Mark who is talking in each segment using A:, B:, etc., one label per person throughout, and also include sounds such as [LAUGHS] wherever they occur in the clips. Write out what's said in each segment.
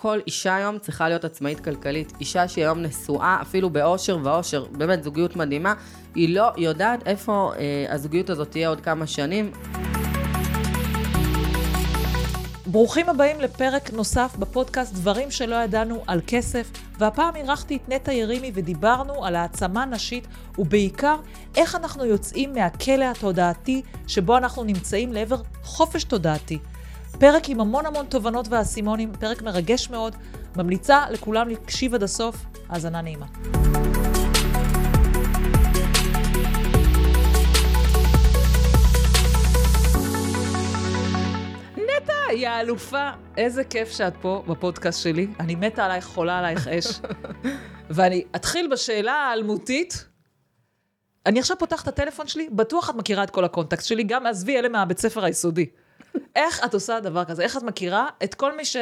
A: כל אישה היום צריכה להיות עצמאית כלכלית. אישה שהיא היום נשואה, אפילו באושר ואושר, באמת זוגיות מדהימה, היא לא יודעת איפה אה, הזוגיות הזאת תהיה עוד כמה שנים.
B: ברוכים הבאים לפרק נוסף בפודקאסט דברים שלא ידענו על כסף, והפעם אירחתי את נטע ירימי ודיברנו על העצמה נשית, ובעיקר איך אנחנו יוצאים מהכלא התודעתי שבו אנחנו נמצאים לעבר חופש תודעתי. פרק עם המון המון תובנות ואסימונים, פרק מרגש מאוד, ממליצה לכולם להקשיב עד הסוף, האזנה נעימה. נטע, יא אלופה, איזה כיף שאת פה בפודקאסט שלי. אני מתה עלייך, חולה עלייך אש. [LAUGHS] ואני אתחיל בשאלה האלמותית. אני עכשיו פותחת את הטלפון שלי, בטוח את מכירה את כל הקונטקסט שלי, גם עזבי אלה מהבית ספר היסודי. איך את עושה דבר כזה? איך את מכירה את כל מי ש...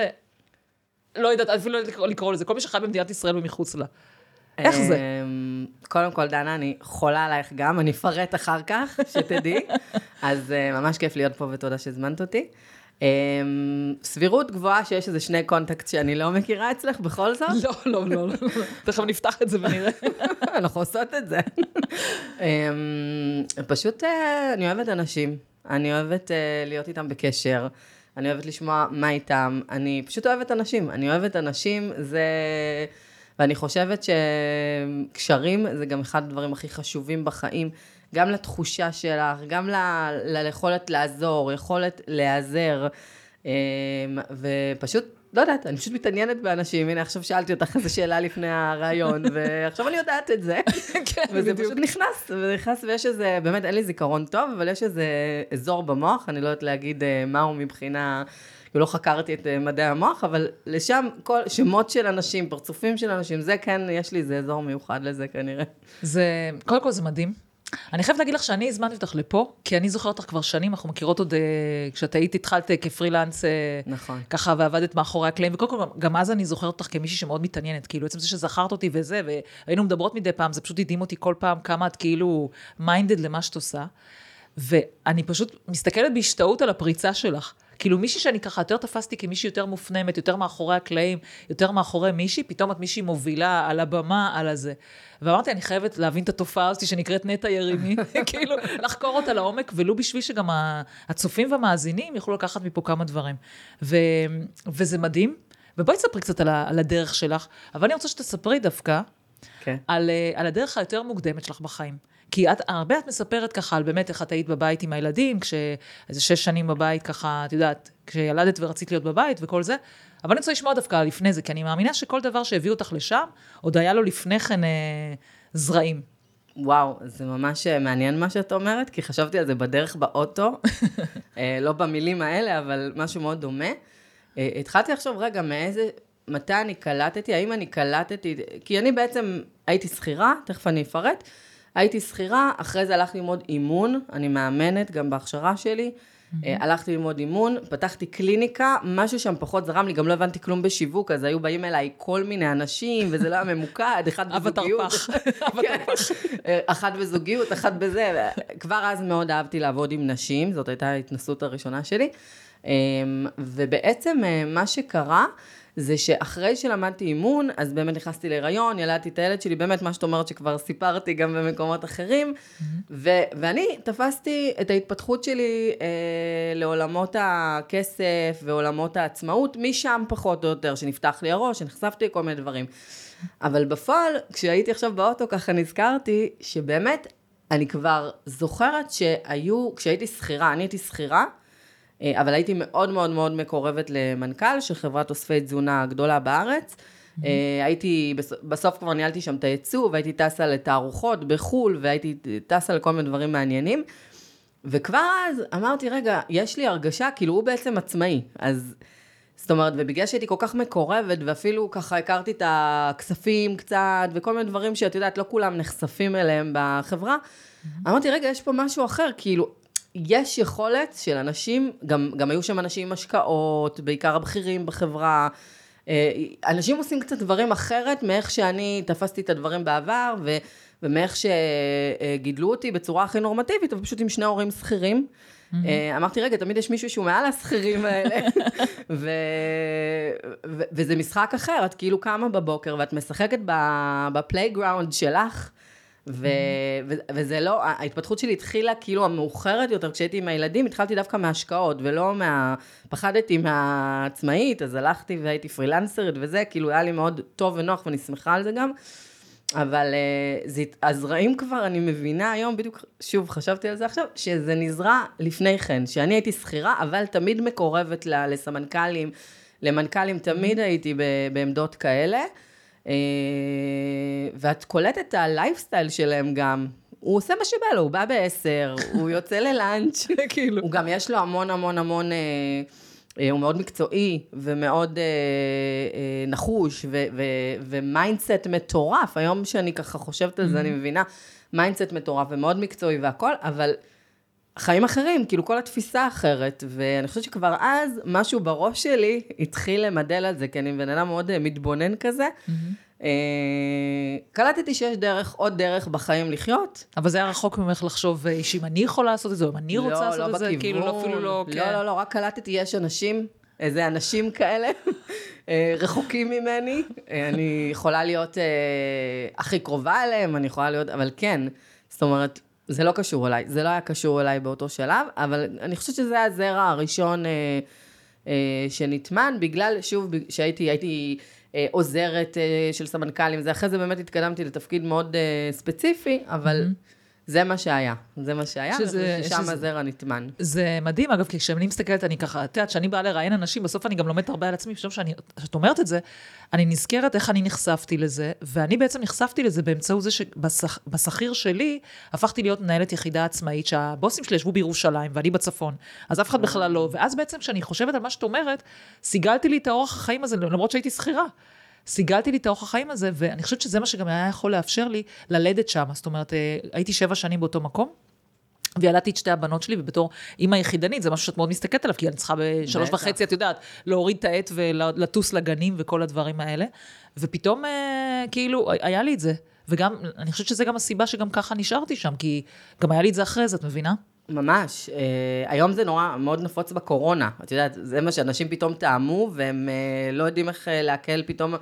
B: לא יודעת, אפילו לא יודעת לקרוא- לקרוא לזה, כל מי שחי במדינת ישראל ומחוץ לה. איך זה?
A: אמ, קודם כל, דנה, אני חולה עלייך גם, אני אפרט אחר כך, שתדעי. [LAUGHS] אז אה, ממש כיף להיות פה ותודה שהזמנת אותי. אמ, סבירות גבוהה שיש איזה שני קונטקט שאני לא מכירה אצלך, בכל זאת.
B: לא, לא, לא, לא. תכף נפתח את זה ונראה.
A: אנחנו עושות את זה. [LAUGHS] אמ, פשוט, אה, אני אוהבת אנשים. אני אוהבת אה, להיות איתם בקשר. אני אוהבת לשמוע מה איתם. אני פשוט אוהבת אנשים. אני אוהבת אנשים, זה... ואני חושבת שקשרים זה גם אחד הדברים הכי חשובים בחיים. גם לתחושה שלך, גם ל- ליכולת לעזור, יכולת להיעזר. אמ, ופשוט, לא יודעת, אני פשוט מתעניינת באנשים. הנה, עכשיו שאלתי אותך איזו שאלה לפני הרעיון, [LAUGHS] ועכשיו אני יודעת את זה. [LAUGHS]
B: כן,
A: וזה
B: בדיוק.
A: פשוט נכנס, וזה נכנס, ויש איזה, באמת אין לי זיכרון טוב, אבל יש איזה אזור במוח, אני לא יודעת להגיד אה, מהו מבחינה, כאילו לא חקרתי את אה, מדעי המוח, אבל לשם כל שמות של אנשים, פרצופים של אנשים, זה כן, יש לי איזה אזור מיוחד לזה כנראה.
B: זה, קודם כל זה מדהים. אני חייבת להגיד לך שאני הזמנתי אותך לפה, כי אני זוכרת אותך כבר שנים, אנחנו מכירות עוד, אה, כשאת היית, התחלת אה, כפרילנס, אה,
A: נכון.
B: ככה, ועבדת מאחורי הקלעים, וקודם כל, גם אז אני זוכרת אותך כמישהי שמאוד מתעניינת, כאילו, עצם זה שזכרת אותי וזה, והיינו מדברות מדי פעם, זה פשוט הדהים אותי כל פעם כמה את כאילו מיינדד למה שאת עושה. ואני פשוט מסתכלת בהשתאות על הפריצה שלך. כאילו מישהי שאני ככה יותר תפסתי כמישהי יותר מופנמת, יותר מאחורי הקלעים, יותר מאחורי מישהי, פתאום את מישהי מובילה על הבמה, על הזה. ואמרתי, אני חייבת להבין את התופעה הזאת שנקראת נטע ירימי, [LAUGHS] כאילו, לחקור אותה לעומק, ולו בשביל שגם הצופים והמאזינים יוכלו לקחת מפה כמה דברים. ו, וזה מדהים. ובואי תספרי קצת על, על הדרך שלך, אבל אני רוצה שתספרי דווקא
A: כן.
B: על, אה, על הדרך היותר מוקדמת שלך בחיים. כי את, הרבה את מספרת ככה על באמת איך את היית בבית עם הילדים, כשאיזה שש שנים בבית ככה, את יודעת, כשילדת ורצית להיות בבית וכל זה, אבל אני רוצה לשמוע דווקא לפני זה, כי אני מאמינה שכל דבר שהביא אותך לשם, עוד היה לו לפני כן אה, זרעים.
A: וואו, זה ממש אה, מעניין מה שאת אומרת, כי חשבתי על זה בדרך באוטו, [LAUGHS] אה, לא במילים האלה, אבל משהו מאוד דומה. אה, התחלתי לחשוב, רגע, מאיזה, מתי אני קלטתי, האם אני קלטתי, כי אני בעצם הייתי שכירה, תכף אני אפרט, הייתי שכירה, אחרי זה הלכתי ללמוד אימון, אני מאמנת גם בהכשרה שלי, אה, הלכתי ללמוד אימון, פתחתי קליניקה, משהו שם פחות זרם לי, גם לא הבנתי כלום בשיווק, אז היו באים אליי כל מיני אנשים, וזה לא היה ממוקד, [LAUGHS] [LAUGHS] אחד בזוגיות.
B: תרפ"ח.
A: כן. אחת בזוגיות, אחת בזה. כבר אז מאוד אהבתי לעבוד עם נשים, זאת הייתה ההתנסות הראשונה שלי. אמ, ובעצם אה, מה שקרה, זה שאחרי שלמדתי אימון, אז באמת נכנסתי להיריון, ילדתי את הילד שלי, באמת מה שאת אומרת שכבר סיפרתי גם במקומות אחרים, ו- ואני תפסתי את ההתפתחות שלי אה, לעולמות הכסף ועולמות העצמאות, משם פחות או יותר, שנפתח לי הראש, שנחשפתי לכל מיני דברים. אבל בפועל, כשהייתי עכשיו באוטו, ככה נזכרתי שבאמת, אני כבר זוכרת שהיו, כשהייתי שכירה, אני הייתי שכירה, אבל הייתי מאוד מאוד מאוד מקורבת למנכ"ל של חברת אוספי תזונה הגדולה בארץ. אה, הייתי, בס- בסוף כבר ניהלתי שם את הייצוא, והייתי טסה לתערוכות בחו"ל, והייתי טסה לכל מיני דברים מעניינים. וכבר אז אמרתי, רגע, יש לי הרגשה, כאילו הוא בעצם עצמאי. אז, זאת אומרת, ובגלל שהייתי כל כך מקורבת, ואפילו ככה הכרתי את הכספים קצת, וכל מיני דברים שאת יודעת, לא כולם נחשפים אליהם בחברה, אמרתי, רגע, יש פה משהו אחר, כאילו, יש יכולת של אנשים, גם, גם היו שם אנשים עם השקעות, בעיקר הבכירים בחברה, אה, אנשים עושים קצת דברים אחרת מאיך שאני תפסתי את הדברים בעבר, ו, ומאיך שגידלו אותי בצורה הכי נורמטיבית, אבל פשוט עם שני הורים שכירים. אה, אמרתי, רגע, תמיד יש מישהו שהוא מעל השכירים האלה. [LAUGHS] ו... ו... וזה משחק אחר, את כאילו קמה בבוקר ואת משחקת ב playground שלך. ו- ו- וזה לא, ההתפתחות שלי התחילה כאילו המאוחרת יותר, כשהייתי עם הילדים, התחלתי דווקא מההשקעות, ולא מה... פחדתי מהעצמאית, אז הלכתי והייתי פרילנסרית וזה, כאילו היה לי מאוד טוב ונוח, ואני שמחה על זה גם. אבל אה, זה, הזרעים כבר, אני מבינה היום, בדיוק, שוב, חשבתי על זה עכשיו, שזה נזרע לפני כן, שאני הייתי שכירה, אבל תמיד מקורבת לסמנכ"לים, למנכ"לים, תמיד הייתי בעמדות כאלה. אה, ואת קולטת את הלייפסטייל שלהם גם. הוא עושה מה שבא לו, הוא בא בעשר, הוא [LAUGHS] יוצא ל lunch, [LAUGHS] כאילו. הוא גם יש לו המון המון המון, אה, אה, הוא מאוד מקצועי ומאוד נחוש ו mindset מטורף. היום שאני ככה חושבת על זה, אני mm-hmm. מבינה, mindset מטורף ומאוד מקצועי והכל, אבל חיים אחרים, כאילו כל התפיסה אחרת, ואני חושבת שכבר אז משהו בראש שלי התחיל למדל על זה, כי אני בן אדם מאוד מתבונן כזה. Mm-hmm. אה, קלטתי שיש דרך, עוד דרך בחיים לחיות.
B: אבל זה היה רחוק ממך לחשוב אה, שאם אני יכולה לעשות את זה, או אם אני רוצה לא, לעשות לא את זה, כאילו לא, אפילו לא...
A: לא, כן. לא, לא, רק קלטתי, יש אנשים, איזה אנשים כאלה, [LAUGHS] אה, רחוקים ממני, אני יכולה להיות הכי קרובה אליהם, אני יכולה להיות, אבל כן, זאת אומרת, זה לא קשור אליי, זה לא היה קשור אליי באותו שלב, אבל אני חושבת שזה הזרע הראשון שנטמן, בגלל, שוב, שהייתי, הייתי... אה, עוזרת אה, של סמנכ"לים, זה אחרי זה באמת התקדמתי לתפקיד מאוד אה, ספציפי, אבל... Mm-hmm. זה מה שהיה, זה מה שהיה, שזה, ושם שזה, הזרע נטמן.
B: זה מדהים, אגב, כי כשאני מסתכלת, אני ככה, את יודעת, כשאני באה לראיין אנשים, בסוף אני גם לומדת הרבה על עצמי, פתאום כשאת אומרת את זה, אני נזכרת איך אני נחשפתי לזה, ואני בעצם נחשפתי לזה באמצעות זה שבשכיר שלי, הפכתי להיות מנהלת יחידה עצמאית, שהבוסים שלי ישבו בירושלים, ואני בצפון, אז אף אחד בכלל לא, ואז בעצם כשאני חושבת על מה שאת אומרת, סיגלתי לי את האורח החיים הזה, למרות שהייתי שכירה. סיגלתי לי את האורח החיים הזה, ואני חושבת שזה מה שגם היה יכול לאפשר לי ללדת שם. זאת אומרת, אה, הייתי שבע שנים באותו מקום. וילדתי את שתי הבנות שלי, ובתור אימא יחידנית, זה משהו שאת מאוד מסתכלת עליו, כי אני צריכה בשלוש וחצי, את יודעת, להוריד את העט ולטוס לגנים וכל הדברים האלה. ופתאום, אה, כאילו, היה לי את זה. וגם, אני חושבת שזה גם הסיבה שגם ככה נשארתי שם, כי גם היה לי את זה אחרי זה, את מבינה?
A: ממש. Uh, היום זה נורא, מאוד נפוץ בקורונה. את יודעת, זה מה שאנשים פתאום טעמו, והם uh, לא יודעים איך uh, להקל פתאום.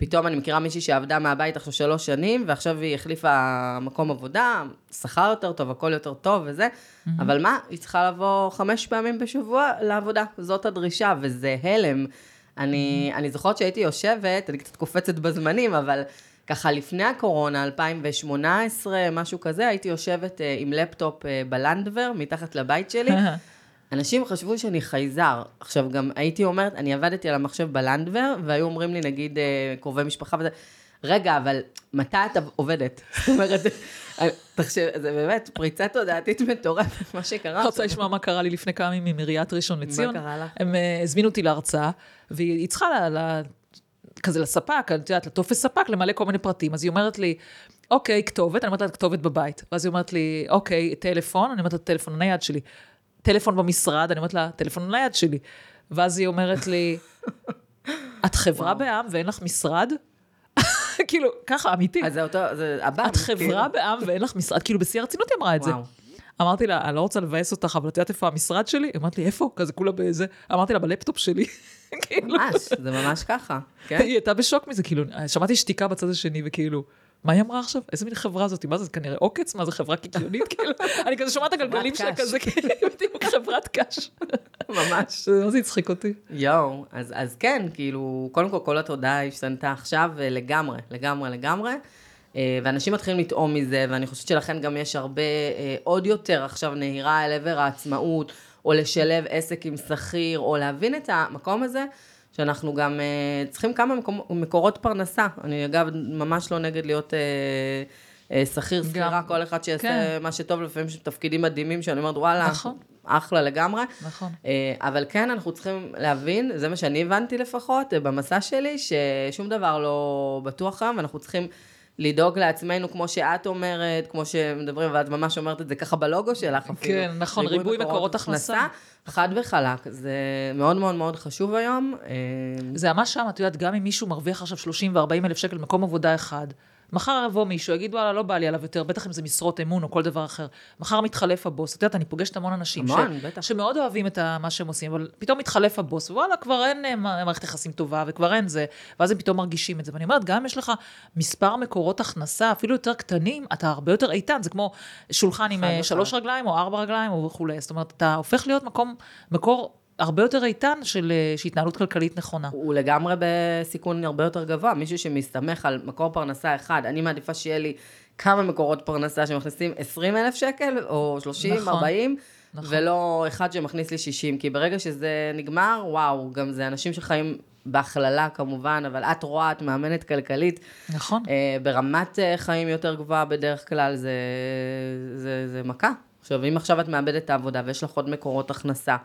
A: פתאום אני מכירה מישהי שעבדה מהבית עכשיו שלוש שנים, ועכשיו היא החליפה מקום עבודה, שכר יותר טוב, הכל יותר טוב וזה, mm-hmm. אבל מה, היא צריכה לבוא חמש פעמים בשבוע לעבודה, זאת הדרישה, וזה הלם. אני, mm-hmm. אני זוכרת שהייתי יושבת, אני קצת קופצת בזמנים, אבל ככה לפני הקורונה, 2018, משהו כזה, הייתי יושבת uh, עם לפטופ uh, בלנדבר, מתחת לבית שלי. [LAUGHS] אנשים חשבו שאני חייזר. עכשיו, גם הייתי אומרת, אני עבדתי על המחשב בלנדבר, והיו אומרים לי, נגיד, uh, קרובי משפחה וזה, רגע, אבל מתי את עובדת? [LAUGHS] זאת אומרת, תחשב, זה באמת פריצה תודעתית מטורפת, מה שקרה.
B: רוצה לשמוע מה קרה לי לפני כמה ימים עם עיריית ראשון לציון?
A: מה קרה לך?
B: הם הזמינו אותי להרצאה, והיא צריכה כזה לספק, את יודעת, לטופס ספק, למלא כל מיני פרטים. אז היא אומרת לי, אוקיי, כתובת, אני אומרת לה, כתובת בבית. ואז היא אומרת לי, אוקיי, טלפון, אני אומרת לה, טלפון הנייד שלי. טלפון במשרד, אני אומרת לה, טלפון הנייד שלי. ואז היא אומרת לי, את חברה בעם ואין לך משרד? [LAUGHS] כאילו, ככה, אמיתי.
A: אז זה אותו, זה הבנק.
B: את חברה כאילו. בעם ואין לך משרד, כאילו, בשיא הרצינות היא אמרה את זה. אמרתי לה, אני לא רוצה לבאס אותך, אבל את יודעת איפה המשרד שלי? אמרת לי, איפה? כזה כולה באיזה... אמרתי לה, בלפטופ שלי. [LAUGHS]
A: כאילו. ממש, זה ממש ככה.
B: כן? היא הייתה בשוק מזה, כאילו, שמעתי שתיקה בצד השני, וכאילו, מה היא אמרה עכשיו? איזה מין חברה זאת? מה זה, כנראה עוקץ? מה זה, חברה קיקיונית? [LAUGHS] כאילו, אני כזה שומעת את הגלגלים שלה כזה, כאילו, בדיוק חברת קש. [LAUGHS]
A: ממש.
B: זה הצחיק אותי.
A: יואו, אז כן, כאילו, קודם כל, כל התודעה השתנתה עכשיו אה, לגמרי, לגמרי, לגמרי. אה, ואנשים מתחילים לטעום מזה, ואני חושבת שלכן גם יש הרבה, אה, עוד יותר עכשיו נהירה אל עבר העצמאות, או לשלב עסק עם שכיר, או להבין את המקום הזה, שאנחנו גם uh, צריכים כמה מקור, מקורות פרנסה. אני אגב ממש לא נגד להיות שכיר, שכירה, כל אחד שיעשה כן. מה שטוב, לפעמים יש תפקידים מדהימים, שאני אומרת, וואלה, נכון. אחלה לגמרי.
B: נכון.
A: אבל כן, אנחנו צריכים להבין, זה מה שאני הבנתי לפחות, במסע שלי, ששום דבר לא בטוח היום, ואנחנו צריכים... לדאוג לעצמנו, כמו שאת אומרת, כמו שמדברים, ואת ממש אומרת את זה ככה בלוגו שלך אפילו.
B: כן, נכון, ריבוי, ריבוי מקורות, מקורות הכנסה.
A: חד וחלק, זה מאוד מאוד מאוד חשוב היום.
B: זה ממש שם, את יודעת, גם אם מישהו מרוויח עכשיו 30 ו-40 אלף שקל במקום עבודה אחד, מחר יבוא מישהו, יגיד, וואלה, לא בא לי עליו יותר, בטח אם זה משרות אמון או כל דבר אחר. מחר מתחלף הבוס. את יודעת, אני פוגשת המון אנשים
A: המון, בטח.
B: שמאוד אוהבים את ה- מה שהם עושים, אבל פתאום מתחלף הבוס, ווואלה, כבר אין אה, מערכת יחסים טובה, וכבר אין זה, ואז הם פתאום מרגישים את זה. ואני אומרת, גם אם יש לך מספר מקורות הכנסה, אפילו יותר קטנים, אתה הרבה יותר איתן. זה כמו שולחן עם אה. שלוש רגליים או ארבע רגליים או וכולי. זאת אומרת, אתה הופך להיות מקום, מקור הרבה יותר איתן של, אה, של התנהלות כלכלית נכונה.
A: הוא לגמרי בסיכון הרבה יותר גבוה, מישהו שמסתמך על מקור פרנסה אחד, אני מעדיפה שיהיה לי כמה מקורות פרנסה שמכניסים 20 אלף שקל, או 30,
B: נכון,
A: 40,
B: נכון.
A: ולא אחד שמכניס לי 60, כי ברגע שזה נגמר, וואו, גם זה אנשים שחיים בהכללה כמובן, אבל את רואה, את מאמנת כלכלית,
B: נכון.
A: אה, ברמת אה, חיים יותר גבוהה בדרך כלל, זה, זה, זה מכה. עכשיו, אם עכשיו את מאבדת את העבודה ויש לך עוד מקורות הכנסה,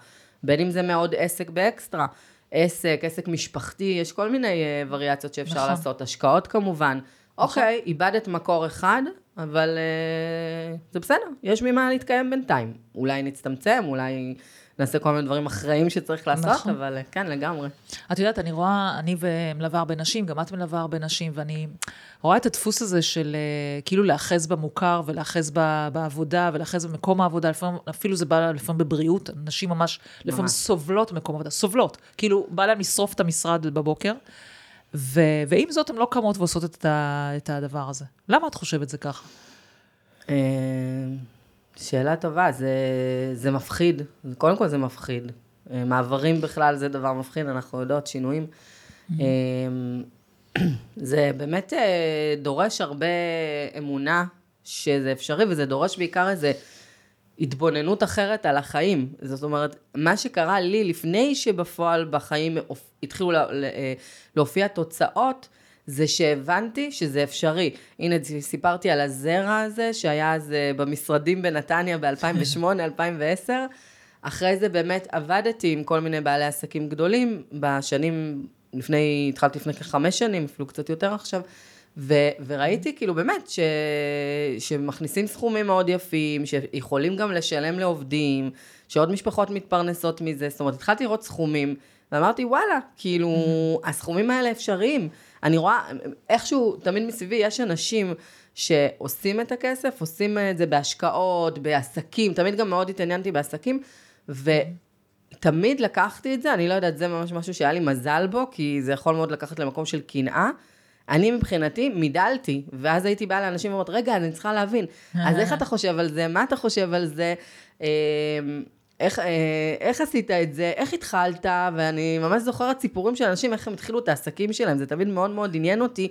A: בין אם זה מעוד עסק באקסטרה, עסק, עסק משפחתי, יש כל מיני אה, וריאציות שאפשר
B: נכון.
A: לעשות, השקעות כמובן. אוקיי, איבדת מקור אחד, אבל אה, זה בסדר, יש ממה להתקיים בינתיים. אולי נצטמצם, אולי נעשה כל מיני דברים אחראיים שצריך לעשות,
B: נכון.
A: אבל אה, כן, לגמרי.
B: את יודעת, אני רואה, אני ומלווה הרבה נשים, גם את מלווה הרבה נשים, ואני רואה את הדפוס הזה של אה, כאילו להאחז במוכר ולהאחז בעבודה ולהאחז במקום העבודה, לפעמים, אפילו זה בא לפעמים בבריאות, נשים ממש, לפעמים
A: ממש.
B: סובלות במקום עבודה, סובלות, כאילו בא להן לשרוף את המשרד בבוקר, ו, ועם זאת הן לא קמות ועושות את, ה, את הדבר הזה. למה את חושבת זה ככה?
A: שאלה טובה, זה, זה מפחיד, קודם כל זה מפחיד. אה, מעברים בכלל זה דבר מפחיד, אנחנו יודעות, שינויים. אה, [CLEARS THROAT] זה באמת אה, דורש הרבה אמונה שזה אפשרי, וזה דורש בעיקר איזה התבוננות אחרת על החיים. זאת אומרת, מה שקרה לי לפני שבפועל בחיים התחילו אה, להופיע תוצאות, זה שהבנתי שזה אפשרי. הנה, סיפרתי על הזרע הזה, שהיה אז אה, במשרדים בנתניה ב-2008-2010. [LAUGHS] אחרי זה באמת עבדתי עם כל מיני בעלי עסקים גדולים, בשנים, לפני, התחלתי לפני כחמש שנים, אפילו קצת יותר עכשיו, ו, וראיתי כאילו באמת ש, שמכניסים סכומים מאוד יפים, שיכולים גם לשלם לעובדים, שעוד משפחות מתפרנסות מזה, זאת אומרת, התחלתי לראות סכומים, ואמרתי, וואלה, כאילו, הסכומים האלה אפשריים. אני רואה, איכשהו, תמיד מסביבי יש אנשים שעושים את הכסף, עושים את זה בהשקעות, בעסקים, תמיד גם מאוד התעניינתי בעסקים, ותמיד לקחתי את זה, אני לא יודעת, זה ממש משהו שהיה לי מזל בו, כי זה יכול מאוד לקחת למקום של קנאה. אני מבחינתי מידלתי, ואז הייתי באה לאנשים ואומרת, רגע, אני צריכה להבין, אז איך אתה חושב על זה, מה אתה חושב על זה, אה, איך, אה, איך עשית את זה, איך התחלת, ואני ממש זוכרת סיפורים של אנשים, איך הם התחילו את העסקים שלהם, זה תמיד מאוד מאוד עניין אותי.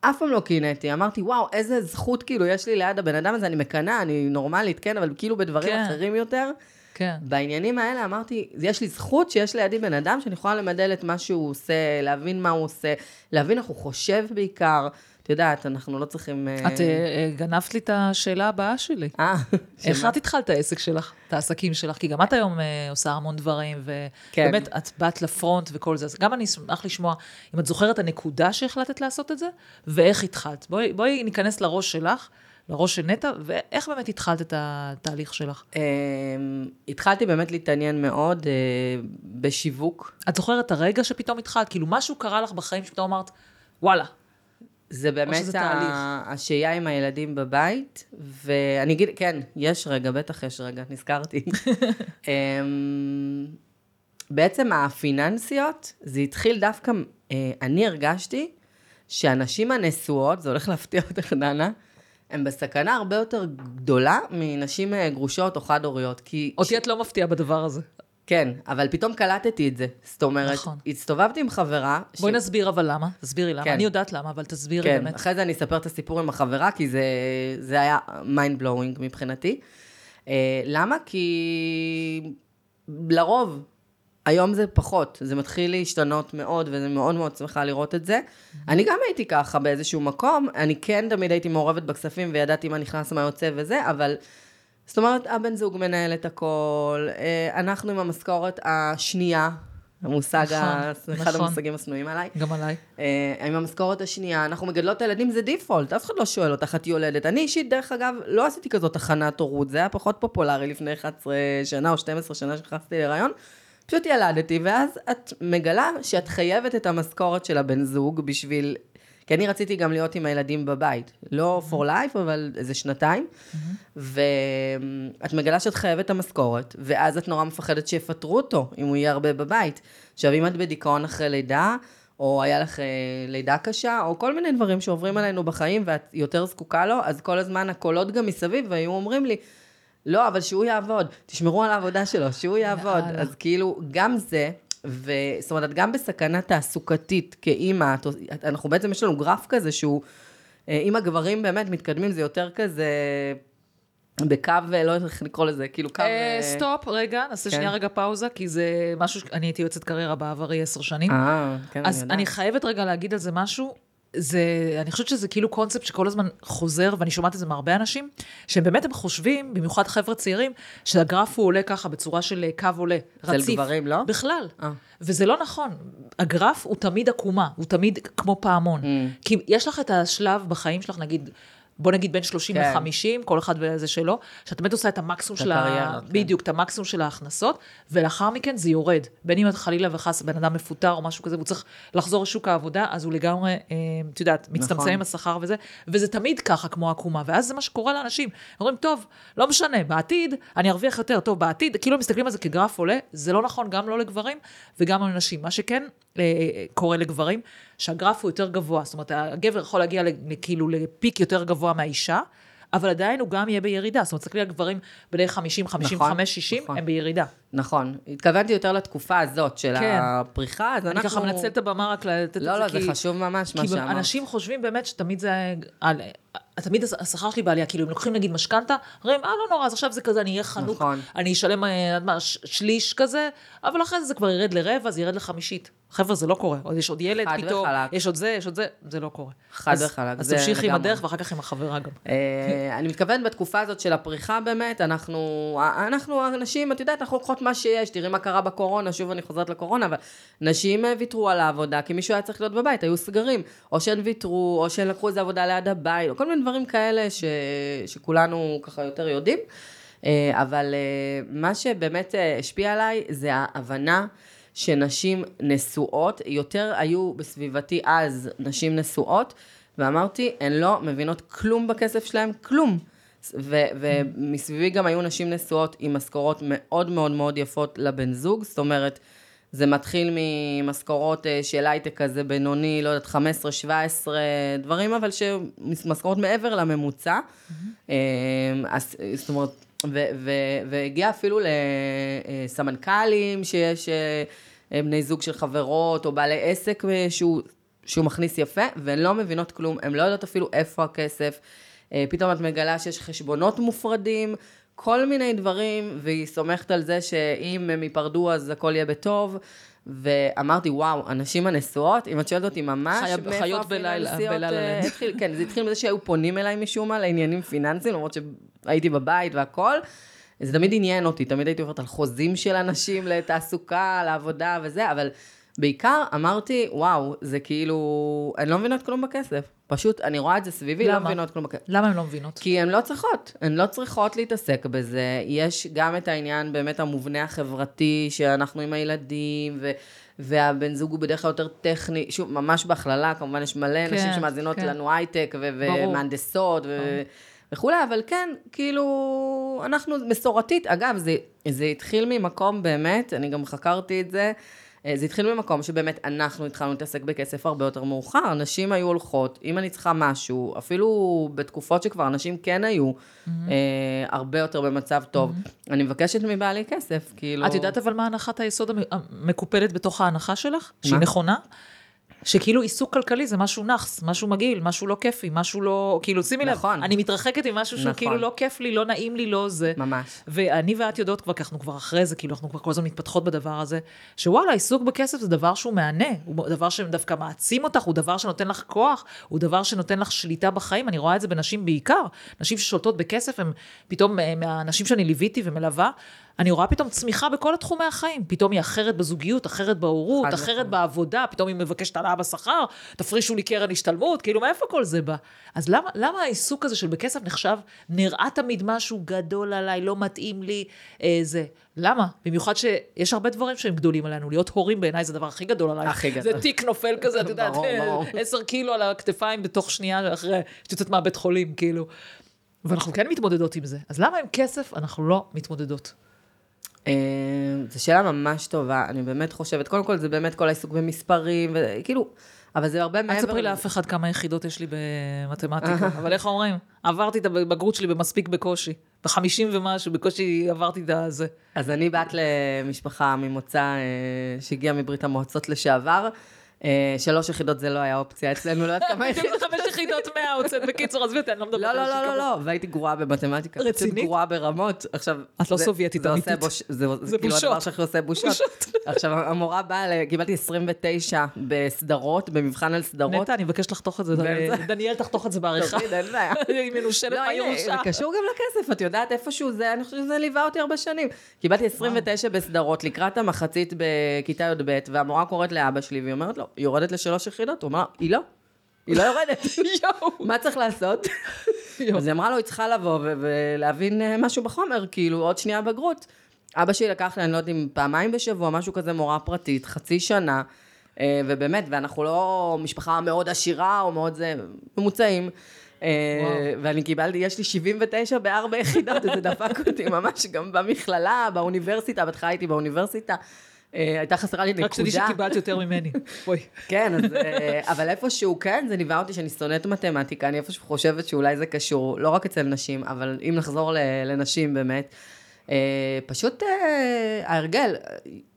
A: אף פעם לא קינאתי, אמרתי, וואו, איזה זכות כאילו יש לי ליד הבן אדם הזה, אני מקנאה, אני נורמלית, כן, אבל כאילו בדברים
B: כן.
A: אחרים יותר.
B: כן.
A: בעניינים האלה אמרתי, יש לי זכות שיש לידי בן אדם שאני יכולה למדל את מה שהוא עושה, להבין מה הוא עושה, להבין איך הוא חושב בעיקר. את יודעת, אנחנו לא צריכים... אה,
B: את אה, אה, גנבת לי את השאלה הבאה שלי.
A: אה,
B: איך
A: שמה?
B: את התחלת את העסק שלך, את העסקים שלך? כי גם את היום עושה המון דברים,
A: כן.
B: ובאמת, את באת לפרונט וכל זה. אז גם אני אשמח לשמוע, אם את זוכרת הנקודה שהחלטת לעשות את זה, ואיך התחלת. בואי, בואי ניכנס לראש שלך, לראש של נטע, ואיך באמת התחלת את התהליך שלך.
A: התחלתי באמת להתעניין מאוד בשיווק.
B: את זוכרת את הרגע שפתאום התחלת? כאילו, משהו קרה לך בחיים שפתאום אמרת, וואלה.
A: זה באמת ה-? השהייה עם הילדים בבית, ואני אגיד, כן, יש רגע, בטח יש רגע, נזכרתי. [LAUGHS] אמ, בעצם הפיננסיות, זה התחיל דווקא, אה, אני הרגשתי שהנשים הנשואות, זה הולך להפתיע אותך, דנה, הן בסכנה הרבה יותר גדולה מנשים אה, גרושות או חד-הוריות. כי...
B: אותי את לא מפתיעה בדבר הזה.
A: כן, אבל פתאום קלטתי את זה. זאת אומרת,
B: נכון.
A: הסתובבתי עם חברה...
B: בואי נסביר אבל למה, תסבירי למה.
A: כן.
B: אני יודעת למה, אבל תסבירי
A: כן,
B: באמת.
A: אחרי זה אני אספר את הסיפור עם החברה, כי זה, זה היה mind blowing מבחינתי. אה, למה? כי לרוב, היום זה פחות, זה מתחיל להשתנות מאוד, וזה מאוד מאוד שמחה לראות את זה. אני גם הייתי ככה באיזשהו מקום, אני כן תמיד הייתי מעורבת בכספים וידעתי מה נכנס, מה יוצא וזה, אבל... זאת אומרת, הבן זוג מנהל את הכל, אה, אנחנו עם המשכורת השנייה, המושג,
B: נכון.
A: אחד
B: נכון.
A: המושגים השנואים עליי.
B: גם עליי.
A: אה, עם המשכורת השנייה, אנחנו מגדלות את הילדים, זה דיפולט, אף אחד לא שואל אותך, את יולדת. אני אישית, דרך אגב, לא עשיתי כזאת הכנת הורות, זה היה פחות פופולרי לפני 11 שנה או 12 שנה שנכנסתי להיריון. פשוט ילדתי, ואז את מגלה שאת חייבת את המשכורת של הבן זוג בשביל... כי אני רציתי גם להיות עם הילדים בבית. לא for life, אבל איזה שנתיים. ואת מגלה שאת חייבת את המשכורת, ואז את נורא מפחדת שיפטרו אותו, אם הוא יהיה הרבה בבית. עכשיו, אם את בדיכאון אחרי לידה, או היה לך אה, לידה קשה, או כל מיני דברים שעוברים עלינו בחיים ואת יותר זקוקה לו, אז כל הזמן הקולות גם מסביב, והיו אומרים לי, לא, אבל שהוא יעבוד, תשמרו על העבודה שלו, שהוא יעבוד. אז כאילו, גם זה, ו... זאת אומרת, את גם בסכנה תעסוקתית כאימא, אנחנו בעצם, יש לנו גרף כזה שהוא, אה, אם הגברים באמת מתקדמים, זה יותר כזה בקו, אה, לא יודעת איך לקרוא לזה, כאילו קו...
B: אה, stop, רגע, נעשה
A: כן.
B: שנייה רגע פאוזה, כי זה משהו, אני הייתי יועצת קריירה בעברי עשר שנים.
A: אה, כן,
B: אז
A: יודעת.
B: אני חייבת רגע להגיד על זה משהו. זה, אני חושבת שזה כאילו קונספט שכל הזמן חוזר, ואני שומעת את זה מהרבה אנשים, שהם באמת הם חושבים, במיוחד חבר'ה צעירים, שהגרף הוא עולה ככה בצורה של אה, קו עולה,
A: אצל
B: רציף.
A: גברים, לא?
B: בכלל.
A: אה.
B: וזה לא נכון. הגרף הוא תמיד עקומה, הוא תמיד כמו פעמון.
A: Mm.
B: כי יש לך את השלב בחיים שלך, נגיד, בוא נגיד בין 30
A: כן.
B: ל-50, כל אחד וזה שלו, שאת באמת עושה את המקסימום של ה...
A: כן.
B: בדיוק, את המקסימום של ההכנסות, ולאחר מכן זה יורד. בין אם את חלילה וחס בן אדם מפוטר או משהו כזה, והוא צריך לחזור לשוק העבודה, אז הוא לגמרי, אה, את יודעת, מצטמצם
A: נכון.
B: עם השכר וזה, וזה תמיד ככה כמו עקומה, ואז זה מה שקורה לאנשים. אומרים, טוב, לא משנה, בעתיד אני ארוויח יותר, טוב, בעתיד, כאילו מסתכלים על זה כגרף עולה, זה לא נכון גם לא לגברים וגם לנשים. מה שכן אה, אה, קורה לגברים, שהגרף הוא יותר גבוה, זאת אומרת, הגבר יכול להגיע כאילו לפיק יותר גבוה מהאישה, אבל עדיין הוא גם יהיה בירידה. זאת אומרת, תסתכלי על גברים בני 50, 55, 60,
A: נכון.
B: הם בירידה.
A: נכון. התכוונתי יותר לתקופה הזאת של
B: כן.
A: הפריחה, אז
B: אני
A: אנחנו...
B: ככה מנצלת את הבמה רק לתת את זה,
A: לא, לא,
B: כי...
A: זה חשוב ממש מה
B: כי
A: שאמרת.
B: אנשים חושבים באמת שתמיד זה... על- תמיד השכר שלי בעלייה, כאילו, אם לוקחים נגיד משכנתה, אומרים, אה, לא נורא, אז עכשיו זה כזה, אני אהיה חנוק,
A: נכון.
B: אני אשלם, אה, מה, שליש כזה, אבל אחרי זה זה כבר ירד לרבע, זה ירד לחמישית. חבר'ה, זה לא קורה. עוד יש עוד ילד פתאום,
A: וחלק.
B: יש עוד זה, יש עוד זה, זה לא קורה.
A: חד
B: אז-
A: וחלק,
B: אז תמשיכי עם. הדרך, ואחר כך עם החברה גם.
A: אה, אני מתכוונת בתקופה הזאת של הפריחה באמת, אנחנו, אנחנו הנשים, את יודעת, אנחנו לוקחות מה שיש, תראי מה קרה בקורונה, שוב אני חוזרת לקורונה, אבל נשים אה, ויתרו על העבודה, כי מישהו היה צריך להיות בבית, היו סגרים, או שהן ויתרו, או שהן לקחו איזה עבודה ליד הבית, או כל מיני דברים כאלה ש, שכולנו ככה יותר יודעים. אה, אבל אה, מה שבאמת השפיע עליי זה ההבנה שנשים נשואות, יותר היו בסביבתי אז נשים נשואות, ואמרתי, הן לא מבינות כלום בכסף שלהן, כלום. ו- ומסביבי גם היו נשים נשואות עם משכורות מאוד מאוד מאוד יפות לבן זוג, זאת אומרת, זה מתחיל ממשכורות אה, של הייטק כזה בינוני, לא יודעת, 15, 17, דברים, אבל שמשכורות מעבר לממוצע. אה, אז, זאת אומרת, והגיע אפילו לסמנכ"לים שיש אה, אה, בני זוג של חברות, או בעלי עסק אה, שהוא, שהוא מכניס יפה, והן לא מבינות כלום, הן לא יודעות אפילו איפה הכסף. אה, פתאום את מגלה שיש חשבונות מופרדים, כל מיני דברים, והיא סומכת על זה שאם הם ייפרדו אז הכל יהיה בטוב. ואמרתי, וואו, הנשים הנשואות, אם את שואלת אותי ממש,
B: חיה-
A: מאיפה
B: חיות בלילה-
A: הפיננסיות,
B: בלילה
A: אה. [LAUGHS] התחיל, כן, זה התחיל מזה שהיו פונים אליי משום מה לעניינים פיננסיים, למרות שהייתי בבית והכל. זה תמיד עניין אותי, תמיד הייתי עוברת על חוזים של אנשים לתעסוקה, לעבודה וזה, אבל בעיקר אמרתי, וואו, זה כאילו, אני לא מבינות כלום בכסף. פשוט, אני רואה את זה סביבי, לא
B: למה?
A: מבינות כלום בכסף.
B: למה הן לא מבינות?
A: כי הן לא צריכות, הן לא צריכות להתעסק בזה. יש גם את העניין באמת המובנה החברתי, שאנחנו עם הילדים, ו... והבן זוג הוא בדרך כלל יותר טכני, שוב, ממש בהכללה, כמובן יש מלא
B: כן,
A: נשים שמאזינות
B: כן.
A: לנו הייטק, ו-
B: ברור.
A: וכולי, אבל כן, כאילו, אנחנו מסורתית, אגב, זה, זה התחיל ממקום באמת, אני גם חקרתי את זה, אה, זה התחיל ממקום שבאמת אנחנו התחלנו להתעסק בכסף הרבה יותר מאוחר. נשים היו הולכות, אם אני צריכה משהו, אפילו בתקופות שכבר נשים כן היו
B: Mm-hmm.
A: אה, הרבה יותר במצב טוב, אני מבקשת מבעלי כסף, כאילו...
B: את יודעת אבל מה הנחת היסוד המ- המקופלת בתוך ההנחה שלך? שהיא
A: מה?
B: נכונה? שכאילו עיסוק כלכלי זה משהו נאחס, משהו מגעיל, משהו לא כיפי, משהו לא... כאילו, שימי לב,
A: נכון.
B: אני מתרחקת ממשהו שהוא
A: נכון.
B: כאילו לא כיף לי, לא נעים לי, לא זה.
A: ממש.
B: ואני ואת יודעות כבר, כי אנחנו כבר אחרי זה, כאילו, אנחנו כבר כל הזמן מתפתחות בדבר הזה, שוואלה, עיסוק בכסף זה דבר שהוא מהנה, הוא דבר שדווקא מעצים אותך, הוא דבר שנותן לך כוח, הוא דבר שנותן לך שליטה בחיים, אני רואה את זה בנשים בעיקר, נשים ששולטות בכסף, הם פתאום, אה, מהנשים שאני ליוויתי ומלווה, אני רואה פתאום צמיחה בכל התחומי החיים. פתאום היא אחרת בזוגיות, אחרת בהורות, אחרת
A: וחלק.
B: בעבודה, פתאום היא מבקשת העלאה בשכר, תפרישו לי קרן השתלמות, כאילו, מאיפה כל זה בא? אז למה, למה העיסוק הזה של בכסף נחשב, נראה תמיד משהו גדול עליי, לא מתאים לי, אה, זה? למה? במיוחד שיש הרבה דברים שהם גדולים עלינו. להיות הורים בעיניי זה הדבר הכי גדול עליי.
A: הכי גדול.
B: זה תיק נופל כזה, את יודעת. [LAUGHS] עשר קילו על הכתפיים בתוך שנייה אחרי שאת מהבית חולים, כאילו. ואנחנו כן מתמודדות עם זה. אז למה עם כסף אנחנו לא מתמודדות?
A: אה, זו שאלה ממש טובה, אני באמת חושבת, קודם כל זה באמת כל העיסוק במספרים, וכאילו, אבל זה הרבה
B: אל
A: מעבר...
B: תספרי לאף אחד כמה יחידות יש לי במתמטיקה, אבל איך אומרים? עברתי את הבגרות שלי במספיק בקושי. בחמישים ומשהו, בקושי עברתי את הזה.
A: אז אני בת למשפחה ממוצא אה, שהגיעה מברית המועצות לשעבר. אה, שלוש יחידות זה לא היה אופציה אצלנו, לא יודעת כמה [LAUGHS] יחידות.
B: חמש יחידות מאה הוצאת. בקיצור, עזבי אותי, אני לא מדברת
A: לא,
B: על
A: לא,
B: זה
A: לא, לא,
B: כמוך.
A: לא, והייתי גרועה במתמטיקה.
B: רצינית?
A: גרועה ברמות. עכשיו...
B: את לא סובייטית אמיתית.
A: זה
B: זה
A: זה כאילו
B: בושות.
A: הדבר שהכי עושה בושות.
B: בושות. [LAUGHS]
A: עכשיו, המורה באה, קיבלתי 29 בסדרות, במבחן על סדרות.
B: נטע, אני מבקשת לחתוך את זה. דניאל, תחתוך את זה בעריכה. [LAUGHS] היא מנושלת
A: לא,
B: מהירושה.
A: זה קשור גם לכסף, את יודעת איפשהו זה, אני חושבת שזה ליווה אותי הרבה שנים. קיבלתי 29 בסדרות, לקראת המחצית בכיתה י"ב, והמורה קוראת לאבא שלי, והיא אומרת לו, היא יורדת לשלוש יחידות? הוא אמר, היא לא, היא לא יורדת. [LAUGHS]
B: יואו.
A: מה צריך לעשות? [LAUGHS] אז היא אמרה לו, היא צריכה לבוא ולהבין אה, משהו בחומר, כאילו, עוד שנייה בגרות. אבא שלי לקח לי, אני לא יודעת אם פעמיים בשבוע, משהו כזה, מורה פרטית, חצי שנה, אה, ובאמת, ואנחנו לא משפחה מאוד עשירה או מאוד זה, ממוצעים. אה. ואני קיבלתי, יש לי 79 בארבע יחידות, וזה דפק אותי ממש גם במכללה, באוניברסיטה, בהתחלה הייתי באוניברסיטה, הייתה חסרה לי
B: רק שתדעי
A: נקודה.
B: שקיבלת יותר ממני. [LAUGHS] בואי.
A: כן, אז, אה, אבל איפשהו, כן, זה ליווה אותי שאני שונאת מתמטיקה, אני איפשהו חושבת שאולי זה קשור, לא רק אצל נשים, אבל אם נחזור לנשים באמת, אה, פשוט אה, ההרגל,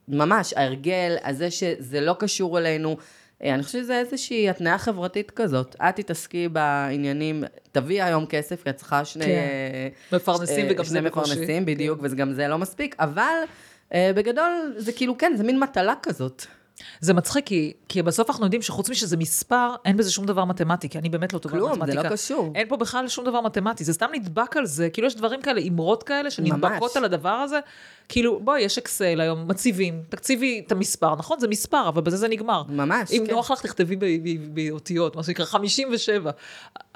A: ממש, ההרגל הזה שזה לא קשור אלינו, אה, אני חושבת שזה איזושהי התניה חברתית כזאת. את תתעסקי בעניינים, תביאי היום כסף, כי את צריכה שני...
B: כן.
A: אה,
B: מפרנסים
A: אה,
B: וגם זה בקושי.
A: מפרנסים, בדיוק, וגם זה לא מספיק, אבל אה, בגדול זה כאילו, כן, זה מין מטלה כזאת.
B: זה מצחיק, כי, כי בסוף אנחנו יודעים שחוץ משזה מספר, אין בזה שום דבר מתמטי, כי אני באמת לא טובה
A: כלום, זה
B: במתמטיקה.
A: לא קשור.
B: אין פה בכלל שום דבר מתמטי, זה סתם נדבק על זה, כאילו יש דברים כאלה, אמרות כאלה, שנדבקות
A: ממש.
B: על הדבר הזה. כאילו, בואי, יש אקסל היום, מציבים, תקציבי את המספר, נכון? זה מספר, אבל בזה זה נגמר.
A: ממש,
B: אם
A: כן.
B: נוח לך, תכתבי באותיות, מה שנקרא 57.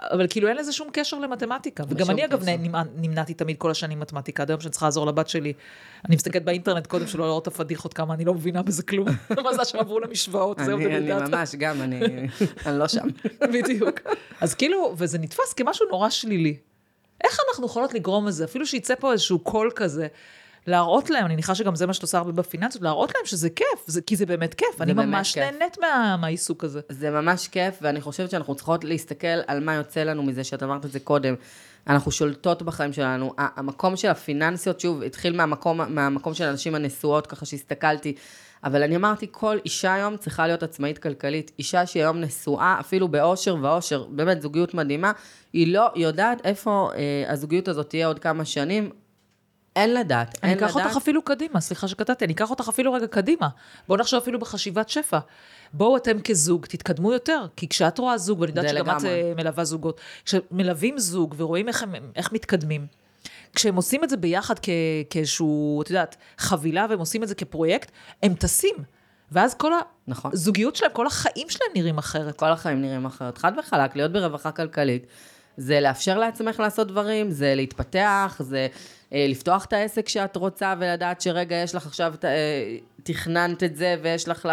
B: אבל כאילו אין לזה שום קשר למתמטיקה. וגם אני, אגב, נמנעתי תמיד כל השנים מתמטיקה, עד היום שאני צריכה לעזור לבת שלי. אני מסתכלת באינטרנט קודם שלא לראות את הפדיחות כמה אני לא מבינה בזה כלום. [LAUGHS] מה זה שעברו למשוואות, זהו,
A: אני, אני. ממש, גם, אני, [LAUGHS] אני לא שם.
B: בדיוק. אז כאילו, וזה נתפס כמשהו נורא שלילי. איך אנחנו יכולות לגרום לזה, אפילו שיצא פה איזשהו קול כזה, להראות להם, אני מניחה שגם זה מה שאת עושה הרבה בפיננסיות, להראות להם שזה כיף, זה, כי זה באמת כיף, אני
A: באמת
B: ממש
A: כיף.
B: נהנית מה, מהעיסוק הזה.
A: זה ממש כיף, ואני חושבת שאנחנו צריכות להסתכל על מה יוצא לנו מזה, שאת אמרת את זה קודם. אנחנו שולטות בחיים שלנו. המקום של הפיננסיות, שוב, התחיל מהמקום, מהמקום של הנשים הנשואות, ככה שהסתכלתי. אבל אני אמרתי, כל אישה היום צריכה להיות עצמאית כלכלית. אישה שהיא היום נשואה, אפילו באושר ואושר, באמת זוגיות מדהימה, היא לא יודעת איפה אה, הזוגיות הזאת תהיה עוד כמה שנים. אין לדעת,
B: אני
A: אין לדעת.
B: אקח אותך אפילו קדימה, סליחה שקטעתי, אני אקח אותך אפילו רגע קדימה. בואו נחשוב אפילו בחשיבת שפע. בואו אתם כזוג, תתקדמו יותר, כי כשאת רואה זוג, ואני יודעת שגם את. אה, מלווה זוגות, כשמלווים זוג ורואים איך, הם, איך מתקדמים, כשהם עושים את זה ביחד כ, כאיזשהו, את יודעת, חבילה, והם עושים את זה כפרויקט, הם טסים. ואז כל
A: נכון.
B: הזוגיות שלהם, כל החיים שלהם נראים אחרת.
A: כל החיים נראים אחרת. חד וחלק, להיות ברווחה כלכלית, זה לאפשר לעצמך לעשות דברים, זה להתפתח, זה אה, לפתוח את העסק שאת רוצה ולדעת שרגע, יש לך עכשיו, ת- אה, תכננת את זה ויש לך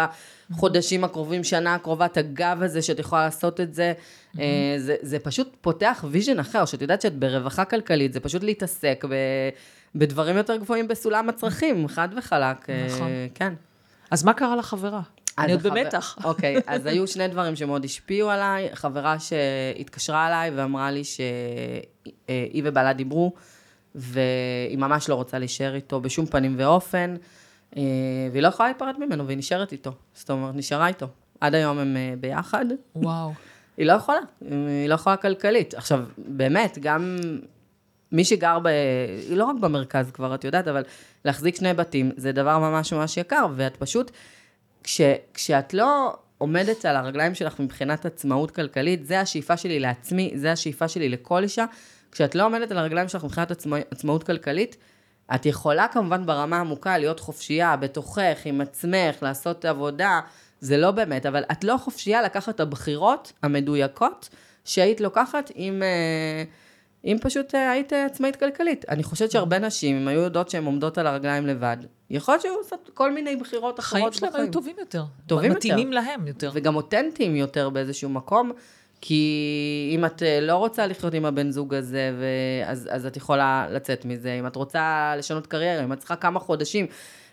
A: לחודשים הקרובים, שנה הקרובה, את הגב הזה שאת יכולה לעשות את זה. אה, זה, זה פשוט פותח vision אחר, שאת יודעת שאת ברווחה כלכלית, זה פשוט להתעסק ב, בדברים יותר גבוהים בסולם הצרכים, חד וחלק. אה,
B: נכון.
A: כן.
B: אז מה קרה לחברה? אני עוד
A: החבר-
B: במתח. [LAUGHS]
A: אוקיי, אז היו שני דברים שמאוד השפיעו עליי. חברה שהתקשרה אליי ואמרה לי שהיא ובעלה דיברו, והיא ממש לא רוצה להישאר איתו בשום פנים ואופן, אה, והיא לא יכולה להיפרד ממנו, והיא נשארת איתו. זאת אומרת, נשארה איתו. עד היום הם אה, ביחד.
B: וואו. [LAUGHS]
A: היא לא יכולה, היא לא יכולה כלכלית. עכשיו, באמת, גם מי שגר ב... לא רק במרכז כבר, את יודעת, אבל להחזיק שני בתים זה דבר ממש ממש יקר, ואת פשוט, כש, כשאת לא עומדת על הרגליים שלך מבחינת עצמאות כלכלית, זה השאיפה שלי לעצמי, זה השאיפה שלי לכל אישה. כשאת לא עומדת על הרגליים שלך מבחינת עצמא, עצמאות כלכלית, את יכולה כמובן ברמה עמוקה להיות חופשייה בתוכך, עם עצמך, לעשות עבודה, זה לא באמת, אבל את לא חופשייה לקחת את הבחירות המדויקות שהיית לוקחת אם, אה, אם פשוט אה, היית עצמאית כלכלית. אני חושבת שהרבה נשים, אם היו יודעות שהן עומדות על הרגליים לבד, יכול להיות שהיו עושות כל מיני בחירות אחרות
B: החיים
A: בחיים.
B: שלהם היו טובים יותר.
A: טובים יותר.
B: מתאימים להם יותר.
A: וגם אותנטיים יותר באיזשהו מקום, כי אם את אה, לא רוצה לחיות עם הבן זוג הזה, ו... אז, אז את יכולה לצאת מזה. אם את רוצה לשנות קריירה, אם את צריכה כמה חודשים,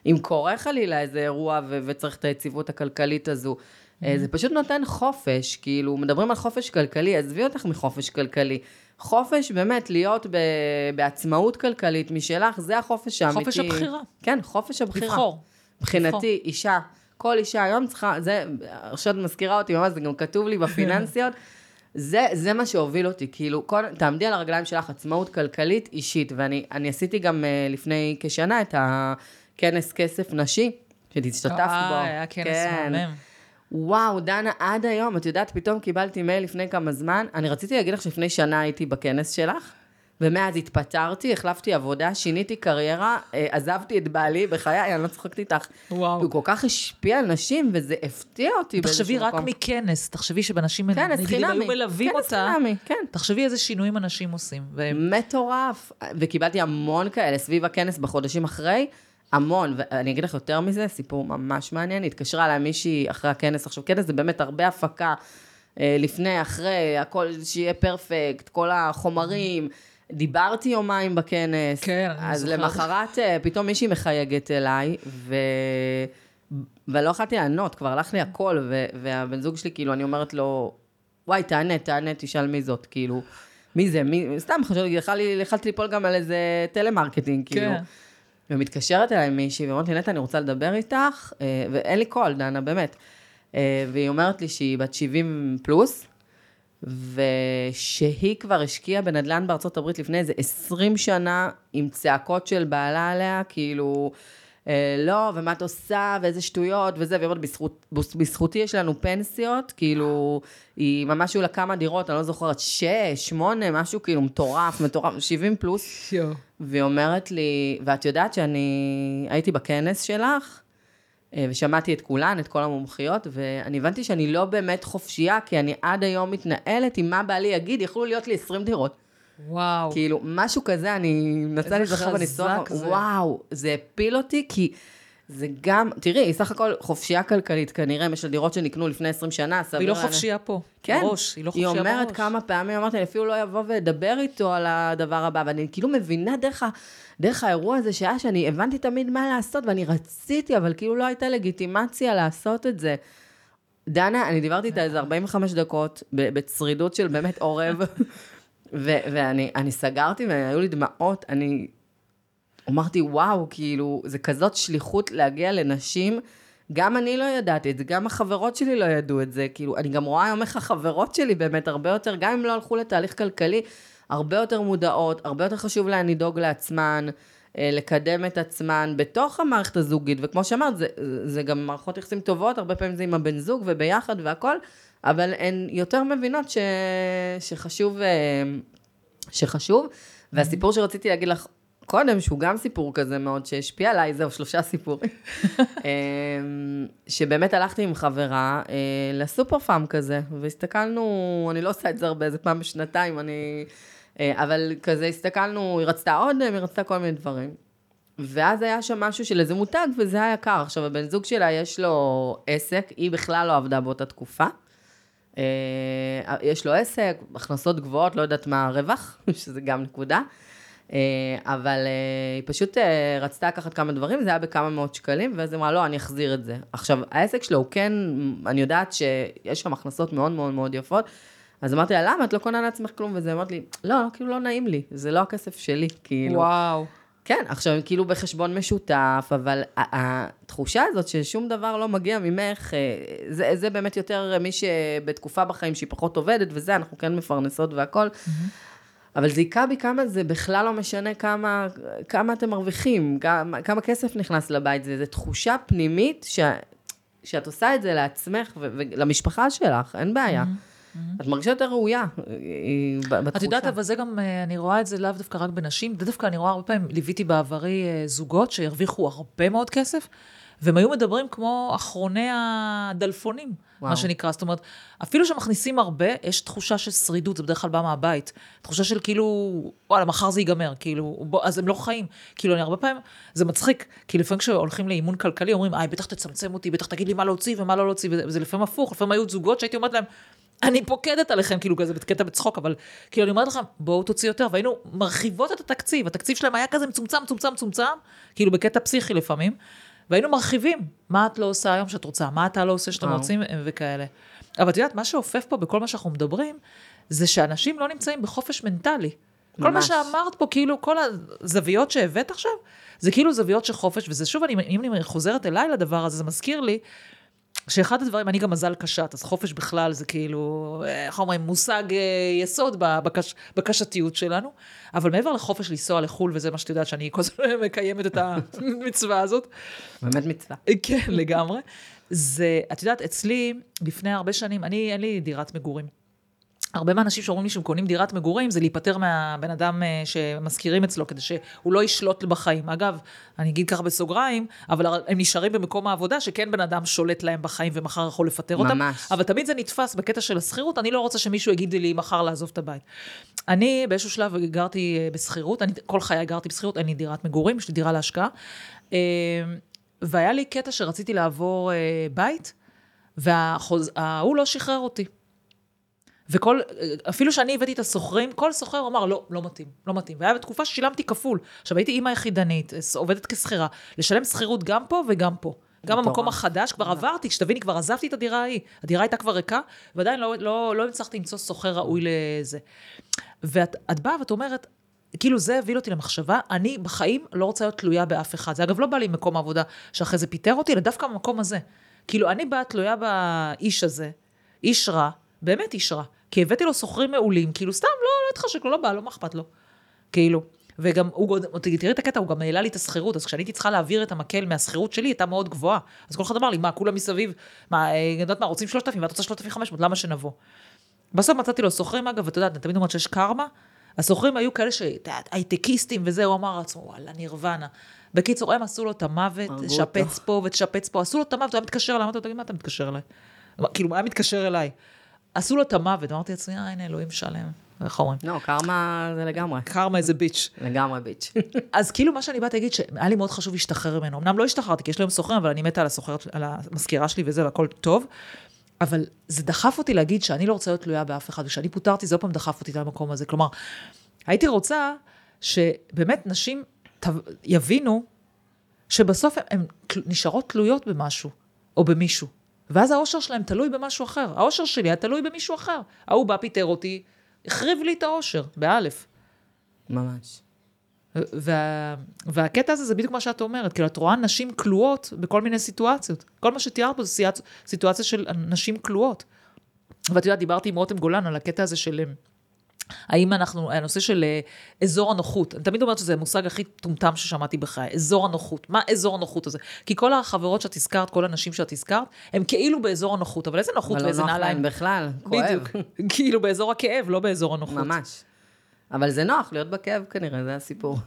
A: אם קורה חלילה איזה אירוע ו... וצריך את היציבות הכלכלית הזו, mm-hmm. זה פשוט נותן חופש, כאילו, מדברים על חופש כלכלי, עזבי אותך מחופש כלכלי. חופש באמת להיות ב... בעצמאות כלכלית משלך, זה החופש האמיתי.
B: חופש הבחירה.
A: כן, חופש הבחירה.
B: לבחור.
A: מבחינתי,
B: לבחור.
A: אישה, כל אישה היום צריכה, זה, עכשיו את מזכירה אותי ממש, זה גם כתוב לי בפיננסיות, [LAUGHS] זה, זה מה שהוביל אותי, כאילו, כל, תעמדי על הרגליים שלך, עצמאות כלכלית אישית, ואני אני עשיתי גם uh, לפני כשנה את הכנס כסף נשי, שהשתתפת בו.
B: אה, היה כנס
A: כן.
B: מהמם.
A: וואו, דנה, עד היום, את יודעת, פתאום קיבלתי מייל לפני כמה זמן, אני רציתי להגיד לך שלפני שנה הייתי בכנס שלך, ומאז התפטרתי, החלפתי עבודה, שיניתי קריירה, אה, עזבתי את בעלי, בחיי, אני לא צוחקת איתך.
B: וואו.
A: הוא כל כך השפיע על נשים, וזה הפתיע אותי
B: תחשבי רק
A: מקום.
B: מכנס, תחשבי שבנשים,
A: כנס
B: נגיד, אם
A: חינמי.
B: היו מלווים
A: כנס
B: אותה,
A: חינמי, כן.
B: תחשבי איזה שינויים אנשים עושים. והם-
A: מטורף. וקיבלתי המון כאלה סביב הכנס בחודשים אחרי, המון. ואני אגיד לך יותר מזה, סיפור ממש מעניין. התקשרה אליי מישהי אחרי הכנס. עכשיו, כנס זה באמת הרבה הפקה, אה, לפני, אחרי, הכל שיהיה פרפקט, כל החומרים. דיברתי יומיים בכנס.
B: כן,
A: אז. למחרת אה, פתאום מישהי מחייגת אליי, ו... ולא יכולתי לענות, כבר הלך לי הכל, ו... והבן זוג שלי, כאילו, אני אומרת לו, וואי, תענה, תענה, תשאל מי זאת, כאילו, מי זה, מי, סתם חשבתי, יכלתי ליפול גם על איזה טלמרקטינג, כאילו.
B: כן.
A: ומתקשרת אליי מישהי, ואומרת לי, נטע, אני רוצה לדבר איתך, אה, ואין לי קול, דנה, באמת. אה, והיא אומרת לי שהיא בת 70 פלוס, ושהיא כבר השקיעה בנדל"ן בארצות הברית לפני איזה 20 שנה, עם צעקות של בעלה עליה, כאילו, לא, ומה את עושה, ואיזה שטויות, וזה, והיא אומרת, "בזכות- בזכותי יש לנו פנסיות, כאילו, היא ממש היו לה כמה דירות, אני לא זוכרת, שש, שמונה, משהו כאילו מטורף, מטורף, 70 פלוס. והיא אומרת לי, ואת יודעת שאני הייתי בכנס שלך, אה, ושמעתי את כולן, את כל המומחיות, ואני הבנתי שאני לא באמת חופשייה, כי אני עד היום מתנהלת עם מה בעלי יגיד, יכלו להיות לי 20 דירות.
B: וואו.
A: כאילו, משהו כזה, אני מנסה להיזכר בניסוח. וואו, זה הפיל אותי, כי זה גם, תראי, היא סך הכל חופשייה כלכלית, כנראה, יש לה דירות שנקנו לפני 20 שנה, סביר.
B: והיא לא
A: להניח-
B: חופשייה פה.
A: כן.
B: בראש, היא לא חופשייה
A: היא
B: בראש.
A: אומרת כמה פעמים, אמרתי, אני אפילו לא אבוא ואדבר איתו על הדבר הבא, ואני כאילו מבינה דרך, ה, דרך האירוע הזה שהיה, שאני הבנתי תמיד מה לעשות, ואני רציתי, אבל כאילו לא הייתה לגיטימציה לעשות את זה. דנה, אני דיברתי איתה איזה 45 דקות, בצרידות של באמת עורב, [LAUGHS] ואני אני סגרתי, והיו לי דמעות, אני אמרתי, וואו, כאילו, זה כזאת שליחות להגיע לנשים. גם אני לא ידעתי את זה, גם החברות שלי לא ידעו את זה. כאילו, אני גם רואה היום איך החברות שלי באמת הרבה יותר, גם אם לא הלכו לתהליך כלכלי, הרבה יותר מודעות, הרבה יותר חשוב להן לדאוג לעצמן, אה, לקדם את עצמן בתוך המערכת הזוגית. וכמו שאמרת, זה, זה גם מערכות יחסים טובות, הרבה פעמים זה עם הבן זוג וביחד והכל, אבל הן יותר מבינות ש, שחשוב, אה, שחשוב. והסיפור שרציתי להגיד לך קודם, שהוא גם סיפור כזה מאוד שהשפיע עליי, זהו, שלושה סיפורים. [LAUGHS] אמ, שבאמת הלכתי עם חברה אה, לסופר פארם כזה, והסתכלנו, אני לא עושה את זה הרבה, איזה פעם בשנתיים, אני... אה, אבל כזה הסתכלנו, היא רצתה עוד, היא רצתה כל מיני דברים. ואז היה שם משהו של איזה מותג, וזה היה יקר. עכשיו, הבן זוג שלה, יש לו עסק, היא בכלל לא עבדה באותה תקופה. אה, יש לו עסק, הכנסות גבוהות, לא יודעת מה הרווח, [LAUGHS] שזה גם נקודה. אה, אבל אה, היא פשוט רצתה לקחת כמה דברים, זה היה בכמה מאות שקלים, ואז היא אמרה, לא, אני אחזיר את זה. עכשיו, העסק שלו הוא כן, אני יודעת שיש שם הכנסות מאוד מאוד מאוד יפות, אז אמרתי לה, למה? את לא קונה לעצמך כלום? וזה אמרת לי, לא, כאילו לא נעים לי, זה לא הכסף שלי, כאילו.
B: וואו.
A: כן, עכשיו הם כאילו בחשבון משותף, אבל התחושה הזאת ששום דבר לא מגיע ממך, אה, זה, זה באמת יותר מי שבתקופה בחיים שהיא פחות עובדת וזה, אנחנו כן מפרנסות והכל. אבל זה היכה בי כמה זה בכלל לא משנה כמה, כמה אתם מרוויחים, כמה, כמה כסף נכנס לבית, זה, זה תחושה פנימית ש, שאת עושה את זה לעצמך ולמשפחה שלך, אין בעיה. את מרגישה יותר ראויה אה, בתחושה.
B: את יודעת, אבל זה גם, אה, אני רואה את זה לאו דווקא רק בנשים, דווקא אני רואה הרבה פעמים, ליוויתי בעברי אה, זוגות שהרוויחו הרבה מאוד כסף, והם היו מדברים כמו אחרוני הדלפונים, וואו. מה שנקרא. זאת אומרת, אפילו שמכניסים הרבה, יש תחושה של שרידות, זה בדרך כלל בא מהבית. תחושה של כאילו, וואלה, מחר זה ייגמר, כאילו, בוא, אז הם לא חיים. כאילו, אני הרבה פעמים, זה מצחיק, כי לפעמים כשהולכים לאימון כלכלי, אומרים, איי, בטח תצמצם אותי, בטח תגיד לי מה להוציא ומה לא להוציא, וזה לפעמים הפוך, לפעמים היו זוגות שהייתי אומרת להם, אני פוקדת עליכם, כאילו כזה בקטע בצחוק, אבל כאילו אני אומרת לכם, בואו תוציא יותר, והיינו מרחיבות את התקציב, התקציב שלהם היה כזה מצומצם, מצומצם, מצומצם, כאילו בקטע פסיכי לפעמים, והיינו מרחיבים, מה את לא עושה היום שאת רוצה, מה אתה לא עושה שאתם רוצים, וכאלה. אבל את יודעת, מה שאופף פה בכל מה שאנחנו מדברים, זה שאנשים לא נמצאים בחופש מנטלי. ממש. כל מה שאמרת פה, כאילו, כל הזוויות שהבאת עכשיו, זה כאילו זוויות של חופש, וזה שוב, אני, אם אני חוזרת אליי לדבר הזה, זה מזכיר לי שאחד הדברים, אני גם מזל קשת, אז חופש בכלל זה כאילו, איך אומרים, מושג אה, יסוד בקש, בקשתיות שלנו. אבל מעבר לחופש לנסוע לחו"ל, וזה מה שאת יודעת, שאני כל הזמן [LAUGHS] מקיימת את המצווה הזאת.
A: באמת מצווה.
B: כן, לגמרי. זה, את יודעת, אצלי, לפני הרבה שנים, אני, אין לי דירת מגורים. הרבה מהאנשים שאומרים לי שהם קונים דירת מגורים, זה להיפטר מהבן אדם אה, שמשכירים אצלו, כדי שהוא לא ישלוט בחיים. אגב, אני אגיד ככה בסוגריים, אבל הם נשארים במקום העבודה, שכן בן אדם שולט להם בחיים ומחר יכול לפטר ממש. אותם. ממש. אבל תמיד זה נתפס בקטע של השכירות, אני לא רוצה שמישהו יגיד לי מחר לעזוב את הבית. אני באיזשהו שלב גרתי אה, בשכירות, אני כל חיי גרתי בשכירות, אין לי דירת מגורים, יש לי דירה להשקעה. אה, והיה לי קטע שרציתי לעבור בית, וההוא לא שחרר אותי. וכל, אפילו שאני הבאתי את הסוחרים, כל סוחר אמר, לא, לא מתאים, לא מתאים. והיה בתקופה ששילמתי כפול. עכשיו, הייתי אימא יחידנית, עובדת כשכירה, לשלם שכירות גם פה וגם פה. גם במקום החדש, כבר עברתי, שתביני, כבר עזבתי את הדירה ההיא. הדירה הייתה כבר ריקה, ועדיין לא, לא, לא הצלחתי למצוא סוחר ראוי לזה. ואת באה ואת אומרת, כאילו זה הביא אותי למחשבה, אני בחיים לא רוצה להיות תלויה באף אחד. זה אגב לא בא לי ממקום העבודה שאחרי זה פיטר אותי, אלא דווקא במקום הזה. כאילו, אני באה תלויה באיש הזה, איש רע, באמת איש רע. כי הבאתי לו סוחרים מעולים, כאילו סתם, לא, לא התחשק לו, לא בא לו, מה אכפת לו? כאילו. וגם, הוא, תראי את הקטע, הוא גם העלה לי את השכירות, אז כשאני הייתי צריכה להעביר את המקל מהשכירות שלי, הייתה מאוד גבוהה. אז כל אחד אמר לי, מה, כולם מסביב, מה, אה, אני יודעת מה, רוצים 3,000, ואת רוצה 3,500, למה שנבוא? בסוף מצאתי לו סוחרים, אגב, ואת יודעת, אני תמיד אומרת שיש קרמה, הסוחרים היו כאלה ש... הייטקיסטים וזה, הוא אמר לעצמו, וואלה, נירוונה. בקיצור, הם עשו לו את המוות, תשפץ פה ותשפץ פה, עשו לו את המוות, הוא היה מתקשר אליי, אמרתי לו, תגיד, מה אתה מתקשר אליי? כאילו, הוא היה מתקשר אליי. עשו לו את המוות, אמרתי לעצמי, אה, הנה, אלוהים שלם. איך אומרים?
A: לא, קרמה זה לגמרי.
B: קרמה איזה ביץ'.
A: לגמרי ביץ'. [LAUGHS]
B: אז כאילו מה שאני באתי להגיד, שהיה לי מאוד חשוב להשתחרר ממנו. אמנם לא השתחררתי, כי יש לי היום סוחרים, אבל אני מתה על הסוחרת, על המזכירה שלי וזה, והכל טוב. אבל זה דחף אותי להגיד שאני לא רוצה להיות תלויה באף אחד, וכשאני פוטרתי, זה עוד פעם דחף אותי למקום הזה. כלומר, הייתי רוצה שבאמת נשים יבינו שבסוף הן נשארות תלויות במשהו, או במישהו. ואז האושר שלהם תלוי במשהו אחר. האושר שלי היה תלוי במישהו אחר. ההוא בא, פיטר אותי, החריב לי את האושר, באלף.
A: ממש.
B: וה, והקטע הזה זה בדיוק מה שאת אומרת, כאילו את רואה נשים כלואות בכל מיני סיטואציות. כל מה שתיארת פה זה סיטואציה של נשים כלואות. ואת יודעת, דיברתי עם רותם גולן על הקטע הזה של האם אנחנו, הנושא של אה, אזור הנוחות, אני תמיד אומרת שזה המושג הכי טומטם ששמעתי בחיי, אזור הנוחות. מה אזור הנוחות הזה? כי כל החברות שאת הזכרת, כל הנשים שאת הזכרת, הם כאילו באזור הנוחות, אבל איזה נוחות ואיזה נעליים.
A: אבל לא נוח להם בכלל, כואב. בדיוק, [LAUGHS]
B: כאילו באזור הכאב, לא באזור הנוחות.
A: ממש. אבל זה נוח להיות בכאב כנראה, זה הסיפור.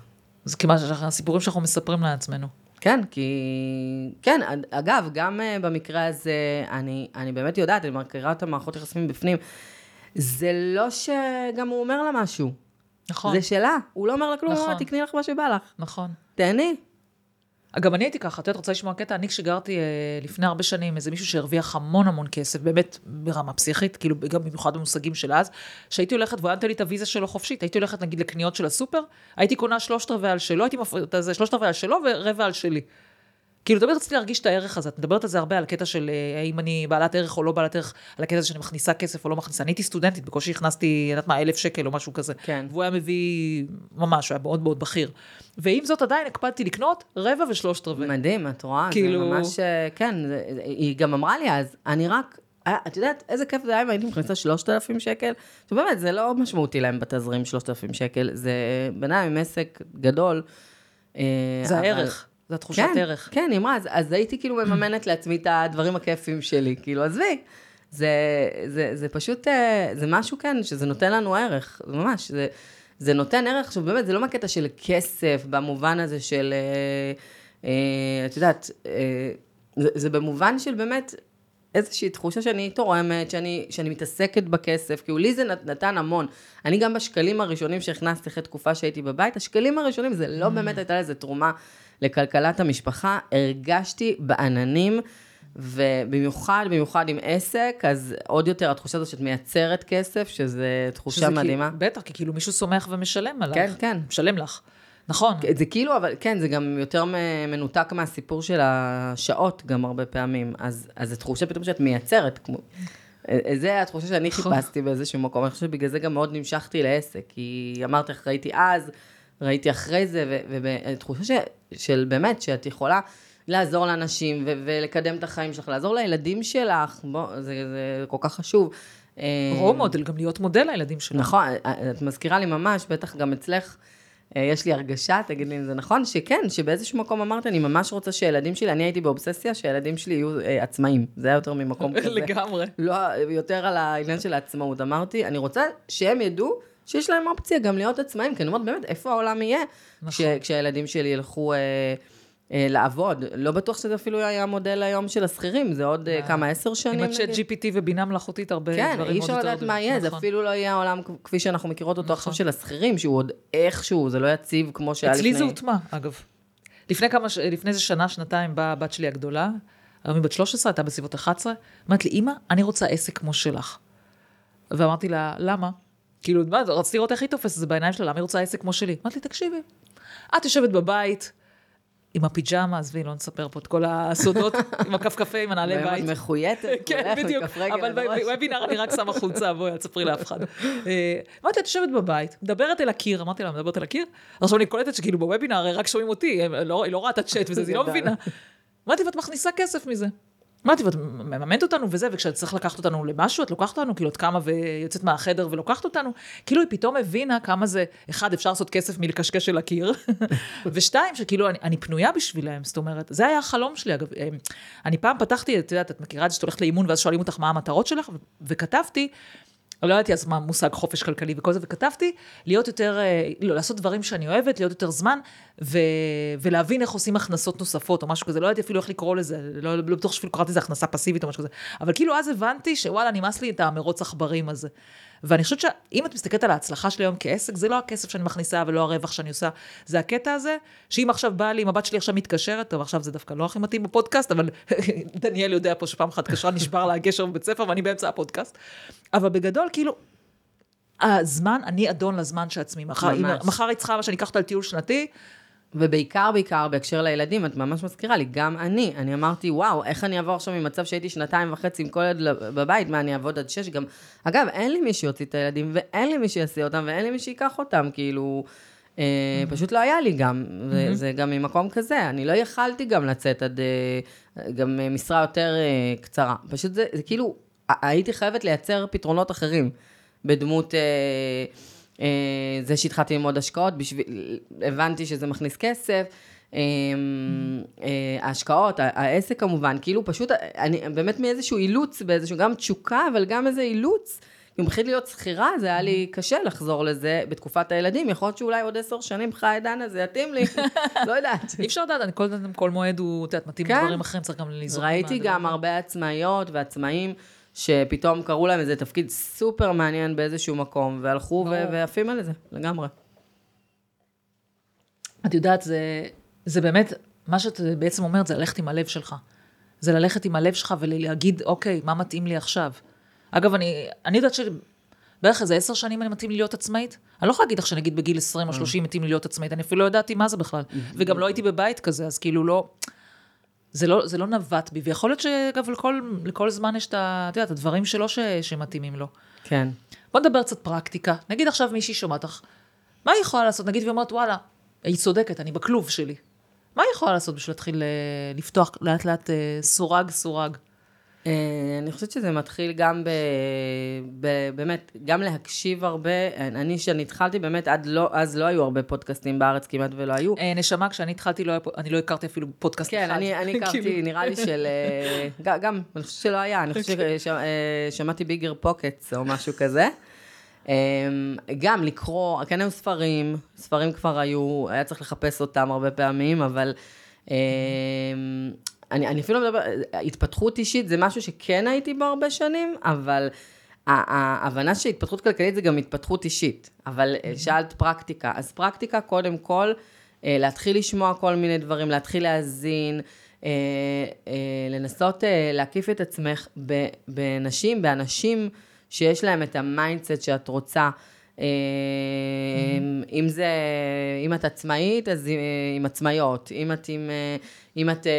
B: זה כמעט הסיפורים שאנחנו מספרים לעצמנו.
A: כן, כי... כן, אגב, גם אה, במקרה הזה, אני, אני באמת יודעת, אני מכירה את המערכות יחסים בפנים. זה לא שגם הוא אומר לה משהו.
B: נכון.
A: זה שלה. הוא לא אומר לה כלום, נכון. תקני לך מה שבא לך.
B: נכון.
A: תהני.
B: גם אני הייתי ככה, את יודעת, רוצה לשמוע קטע? אני כשגרתי אה, לפני הרבה שנים, איזה מישהו שהרוויח המון המון כסף, באמת ברמה פסיכית, כאילו גם במיוחד במושגים של אז, שהייתי הולכת, והוא היה נותן לי את הוויזה שלו חופשית, הייתי הולכת נגיד לקניות של הסופר, הייתי קונה שלושת רבעי על שלו, הייתי זה, שלושת רבעי על שלו ורבע על שלי. כאילו, תמיד רציתי להרגיש את הערך הזה. את מדברת על זה הרבה, על הקטע של אה, האם אני בעלת ערך או לא בעלת ערך, על הקטע שאני מכניסה כסף או לא מכניסה. אני הייתי סטודנטית, בקושי הכנסתי, יודעת מה, אלף שקל או משהו כזה.
A: כן.
B: והוא היה מביא, ממש, הוא היה מאוד מאוד בכיר. ועם זאת, עדיין הקפדתי לקנות רבע ושלושת רבעי.
A: מדהים, את רואה? כאילו... זה ממש, אה, כן, זה, היא גם אמרה לי אז, אני רק... אה, את יודעת איזה כיף זה היה אם הייתי מכניסה 3,000 שקל? שבאמת, זה לא משמעותי להם בתזרים 3,000 שקל, זה ביניים עם עסק גדול.
B: זה אבל... הערך. זו התחושת
A: כן,
B: ערך.
A: כן, היא אמרה, אז, אז הייתי כאילו מממנת לעצמי את הדברים הכיפים שלי, כאילו, עזבי. זה, זה, זה פשוט, אה, זה משהו כן, שזה נותן לנו ערך, ממש, זה, זה נותן ערך, עכשיו באמת, זה לא מהקטע של כסף, במובן הזה של, אה, אה, את יודעת, אה, זה, זה במובן של באמת איזושהי תחושה שאני תורמת, שאני, שאני מתעסקת בכסף, כאילו לי זה נתן המון. אני גם בשקלים הראשונים שהכנסתי אחרי תקופה שהייתי בבית, השקלים הראשונים, זה לא באמת הייתה לזה תרומה לכלכלת המשפחה, הרגשתי בעננים. ובמיוחד, במיוחד עם עסק, אז עוד יותר התחושה הזאת שאת מייצרת כסף, שזה תחושה שזה מדהימה.
B: כי, בטח, כי כאילו מישהו סומך ומשלם עליך.
A: כן, כן.
B: משלם לך. נכון.
A: זה כאילו, אבל כן, זה גם יותר מנותק מהסיפור של השעות גם הרבה פעמים. אז, אז זו תחושה פתאום שאת מייצרת, כמו... זה התחושה שאני נכון. חיפשתי באיזשהו מקום. אני חושבת שבגלל זה גם מאוד נמשכתי לעסק, כי אמרתי לך, ראיתי אז, ראיתי אחרי זה, ותחושה ש, של באמת, שאת יכולה לעזור לאנשים ו- ולקדם את החיים שלך, לעזור לילדים שלך, בוא, זה, זה כל כך חשוב.
B: רוב מודל, גם להיות מודל לילדים שלך.
A: נכון, את מזכירה לי ממש, בטח גם אצלך. אה, יש לי הרגשה, תגיד לי אם זה נכון, שכן, שבאיזשהו מקום אמרת, אני ממש רוצה שהילדים שלי, אני הייתי באובססיה, שהילדים שלי יהיו אה, עצמאים. זה היה יותר ממקום [LAUGHS] כזה.
B: לגמרי.
A: לא, יותר על העניין של העצמאות. אמרתי, אני רוצה שהם ידעו שיש להם אופציה גם להיות עצמאים, כי אני אומרת, באמת, איפה העולם יהיה? נכון. כשהילדים שלי ילכו... אה, אה, לעבוד. לא בטוח שזה אפילו היה המודל היום של השכירים, זה עוד אה, כמה, עשר שנים
B: עם הצ'אט GPT ובינה מלאכותית, הרבה
A: כן,
B: דברים מאוד יותר...
A: כן, אי אפשר לדעת מה יהיה, זה נכון. אפילו לא יהיה העולם כפי שאנחנו מכירות אותו עכשיו נכון. של השכירים, שהוא עוד איכשהו, זה לא יציב כמו שהיה
B: לפני... אצלי זה הוטמע, אגב. לפני כמה, לפני איזה שנה, שנתיים, באה הבת שלי הגדולה, היום היא בת 13, הייתה בסביבות 11, אמרת לי, אמא, אני רוצה עסק כמו שלך. ואמרתי לה, למה? כאילו, מה, רציתי לראות איך היא תופסת את זה בעיניים שלה, למה היא רוצה עסק כמו שלי? אמרתי לי, תקשיבי, את יושבת בבית, עם הפיג'מה, עזבי, לא נספר פה את כל הסודות, [LAUGHS] עם הכפכפי, עם הנעלי בית.
A: מחויטת,
B: כן, בדיוק, אבל בוובינר אני רק שמה חולצה, בואי, אל תספרי לאף אחד. אה, אמרתי לה, תשבת בבית, מדברת אל הקיר, אמרתי לה, מדברת אל הקיר, עכשיו אני קולטת שכאילו בוובינר רק שומעים אותי, לא, היא לא רואה את הצ'אט וזה, [LAUGHS] היא לא מבינה. אמרתי, ואת מכניסה כסף מזה. אמרתי, ואת מממנת אותנו וזה, וכשאת צריך לקחת אותנו למשהו, את לוקחת אותנו, כאילו את קמה ויוצאת מהחדר ולוקחת אותנו, כאילו היא פתאום הבינה כמה זה, אחד, אפשר לעשות כסף מלקשקש של הקיר, [LAUGHS] ושתיים, שכאילו אני, אני פנויה בשבילם, זאת אומרת, זה היה החלום שלי, אגב. אה, אני פעם פתחתי, את יודעת, את מכירה את זה שאת הולכת לאימון ואז שואלים אותך מה המטרות שלך, וכתבתי, לא ידעתי אז מה מושג חופש כלכלי וכל זה, וכתבתי להיות יותר, אה, לא, לעשות דברים שאני אוהבת, להיות יותר זמן, ו, ולהבין איך עושים הכנסות נוספות או משהו כזה, לא ידעתי אפילו איך לקרוא לזה, לא, לא בטוח שאפילו קראתי לזה הכנסה פסיבית או משהו כזה, אבל כאילו אז הבנתי שוואלה, נמאס לי את המרוץ עכברים הזה. ואני חושבת שאם את מסתכלת על ההצלחה שלי היום כעסק, זה לא הכסף שאני מכניסה ולא הרווח שאני עושה, זה הקטע הזה, שאם עכשיו בא לי, אם הבת שלי עכשיו מתקשרת, טוב, עכשיו זה דווקא לא הכי מתאים בפודקאסט, אבל [LAUGHS] דניאל יודע פה שפעם אחת קשרה, נשבר לה הגשר בבית ספר ואני באמצע הפודקאסט. אבל בגדול, כאילו, הזמן, אני אדון לזמן שעצמי. מחר, מחר היא צריכה, שאני אקח אותה לטיול שנתי,
A: ובעיקר, בעיקר, בהקשר לילדים, את ממש מזכירה לי, גם אני, אני אמרתי, וואו, איך אני אעבור עכשיו ממצב שהייתי שנתיים וחצי עם כל ילד בבית, מה, אני אעבוד עד שש? גם, אגב, אין לי מי שיוציא את הילדים, ואין לי מי שיעשה אותם, ואין לי מי שיקח אותם, כאילו, אה, mm-hmm. פשוט לא היה לי גם, mm-hmm. זה גם ממקום כזה, אני לא יכלתי גם לצאת עד, אה, גם משרה יותר אה, קצרה. פשוט זה, זה כאילו, הייתי חייבת לייצר פתרונות אחרים, בדמות... אה, אה, זה שהתחלתי ללמוד השקעות, בשביל, הבנתי שזה מכניס כסף. אה, אה, ההשקעות, העסק כמובן, כאילו פשוט, אני באמת מאיזשהו אילוץ, באיזשהו גם תשוקה, אבל גם איזה אילוץ. אם התחיל להיות שכירה, זה היה לי קשה לחזור לזה בתקופת הילדים. יכול להיות שאולי עוד עשר שנים חי דנה, זה יתאים לי, [LAUGHS] לא יודעת.
B: אי אפשר לדעת, כל, כל מועד הוא, את יודעת, מתאים כן. לדברים אחרים, צריך גם לזרוק.
A: ראיתי גם הרבה עצמאיות ועצמאים. שפתאום קראו להם איזה תפקיד סופר מעניין באיזשהו מקום, והלכו ועפים על זה, לגמרי.
B: את יודעת, זה, זה באמת, מה שאת בעצם אומרת, זה ללכת עם הלב שלך. זה ללכת עם הלב שלך ולהגיד, אוקיי, מה מתאים לי עכשיו? אגב, אני, אני יודעת שבערך איזה עשר שנים אני מתאים לי להיות עצמאית. אני לא יכולה להגיד לך שנגיד בגיל 20 או 30 מתאים לי להיות עצמאית, אני אפילו לא ידעתי מה זה בכלל. וגם לא הייתי בבית כזה, אז כאילו לא... זה לא, זה לא נווט בי, ויכול להיות שאגב לכל, לכל זמן יש את, את יודעת, הדברים שלו ש, שמתאימים לו.
A: כן.
B: בוא נדבר קצת פרקטיקה. נגיד עכשיו מישהי שומעת לך, מה היא יכולה לעשות? נגיד והיא אומרת, וואלה, היא צודקת, אני בכלוב שלי. מה היא יכולה לעשות בשביל להתחיל אה, לפתוח לאט לאט אה, סורג סורג?
A: אה, אני חושבת שזה מתחיל גם ב... ב... באמת, גם להקשיב הרבה. אני, כשאני התחלתי, באמת, עד לא, אז לא היו הרבה פודקאסטים בארץ, כמעט ולא היו.
B: אה, נשמה, כשאני התחלתי, לא היה, אני לא הכרתי אפילו פודקאסט
A: כן,
B: אחד.
A: אני, אני [LAUGHS] הכרתי,
B: כאילו.
A: נראה לי של... אה, [LAUGHS] גם, אני חושבת שלא היה, אני חושבת ששמעתי ביגר פוקטס או משהו כזה. גם לקרוא, כן היו ספרים, ספרים כבר היו, היה צריך לחפש אותם הרבה פעמים, אבל אה, אני, אני אפילו מדבר, התפתחות אישית זה משהו שכן הייתי בו הרבה שנים, אבל ההבנה שהתפתחות כלכלית זה גם התפתחות אישית. אבל אה, שאלת פרקטיקה, אז פרקטיקה קודם כל, אה, להתחיל לשמוע כל מיני דברים, להתחיל להאזין, אה, לנסות להקיף את עצמך בנשים, באנשים שיש להם את ה mindset שאת רוצה. אה, אם זה, אם את עצמאית, אז אה, עם עצמאיות. אם את, עם, אה, אם את אה,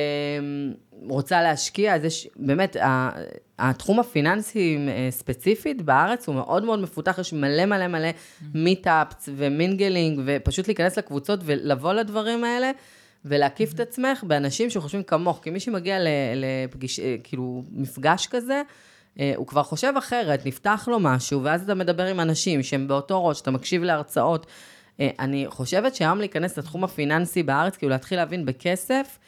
A: רוצה להשקיע, אז יש, באמת, התחום הפיננסי ספציפית בארץ הוא מאוד מאוד מפותח, יש מלא מלא מלא meetups ו mingling, ופשוט להיכנס לקבוצות ולבוא לדברים האלה. ולהקיף את עצמך באנשים שחושבים כמוך, כי מי שמגיע לפגיש, כאילו, מפגש כזה, הוא כבר חושב אחרת, נפתח לו משהו, ואז אתה מדבר עם אנשים שהם באותו ראש, אתה מקשיב להרצאות. אה, אני חושבת שהיום להיכנס לתחום הפיננסי בארץ, כאילו להתחיל להבין בכסף,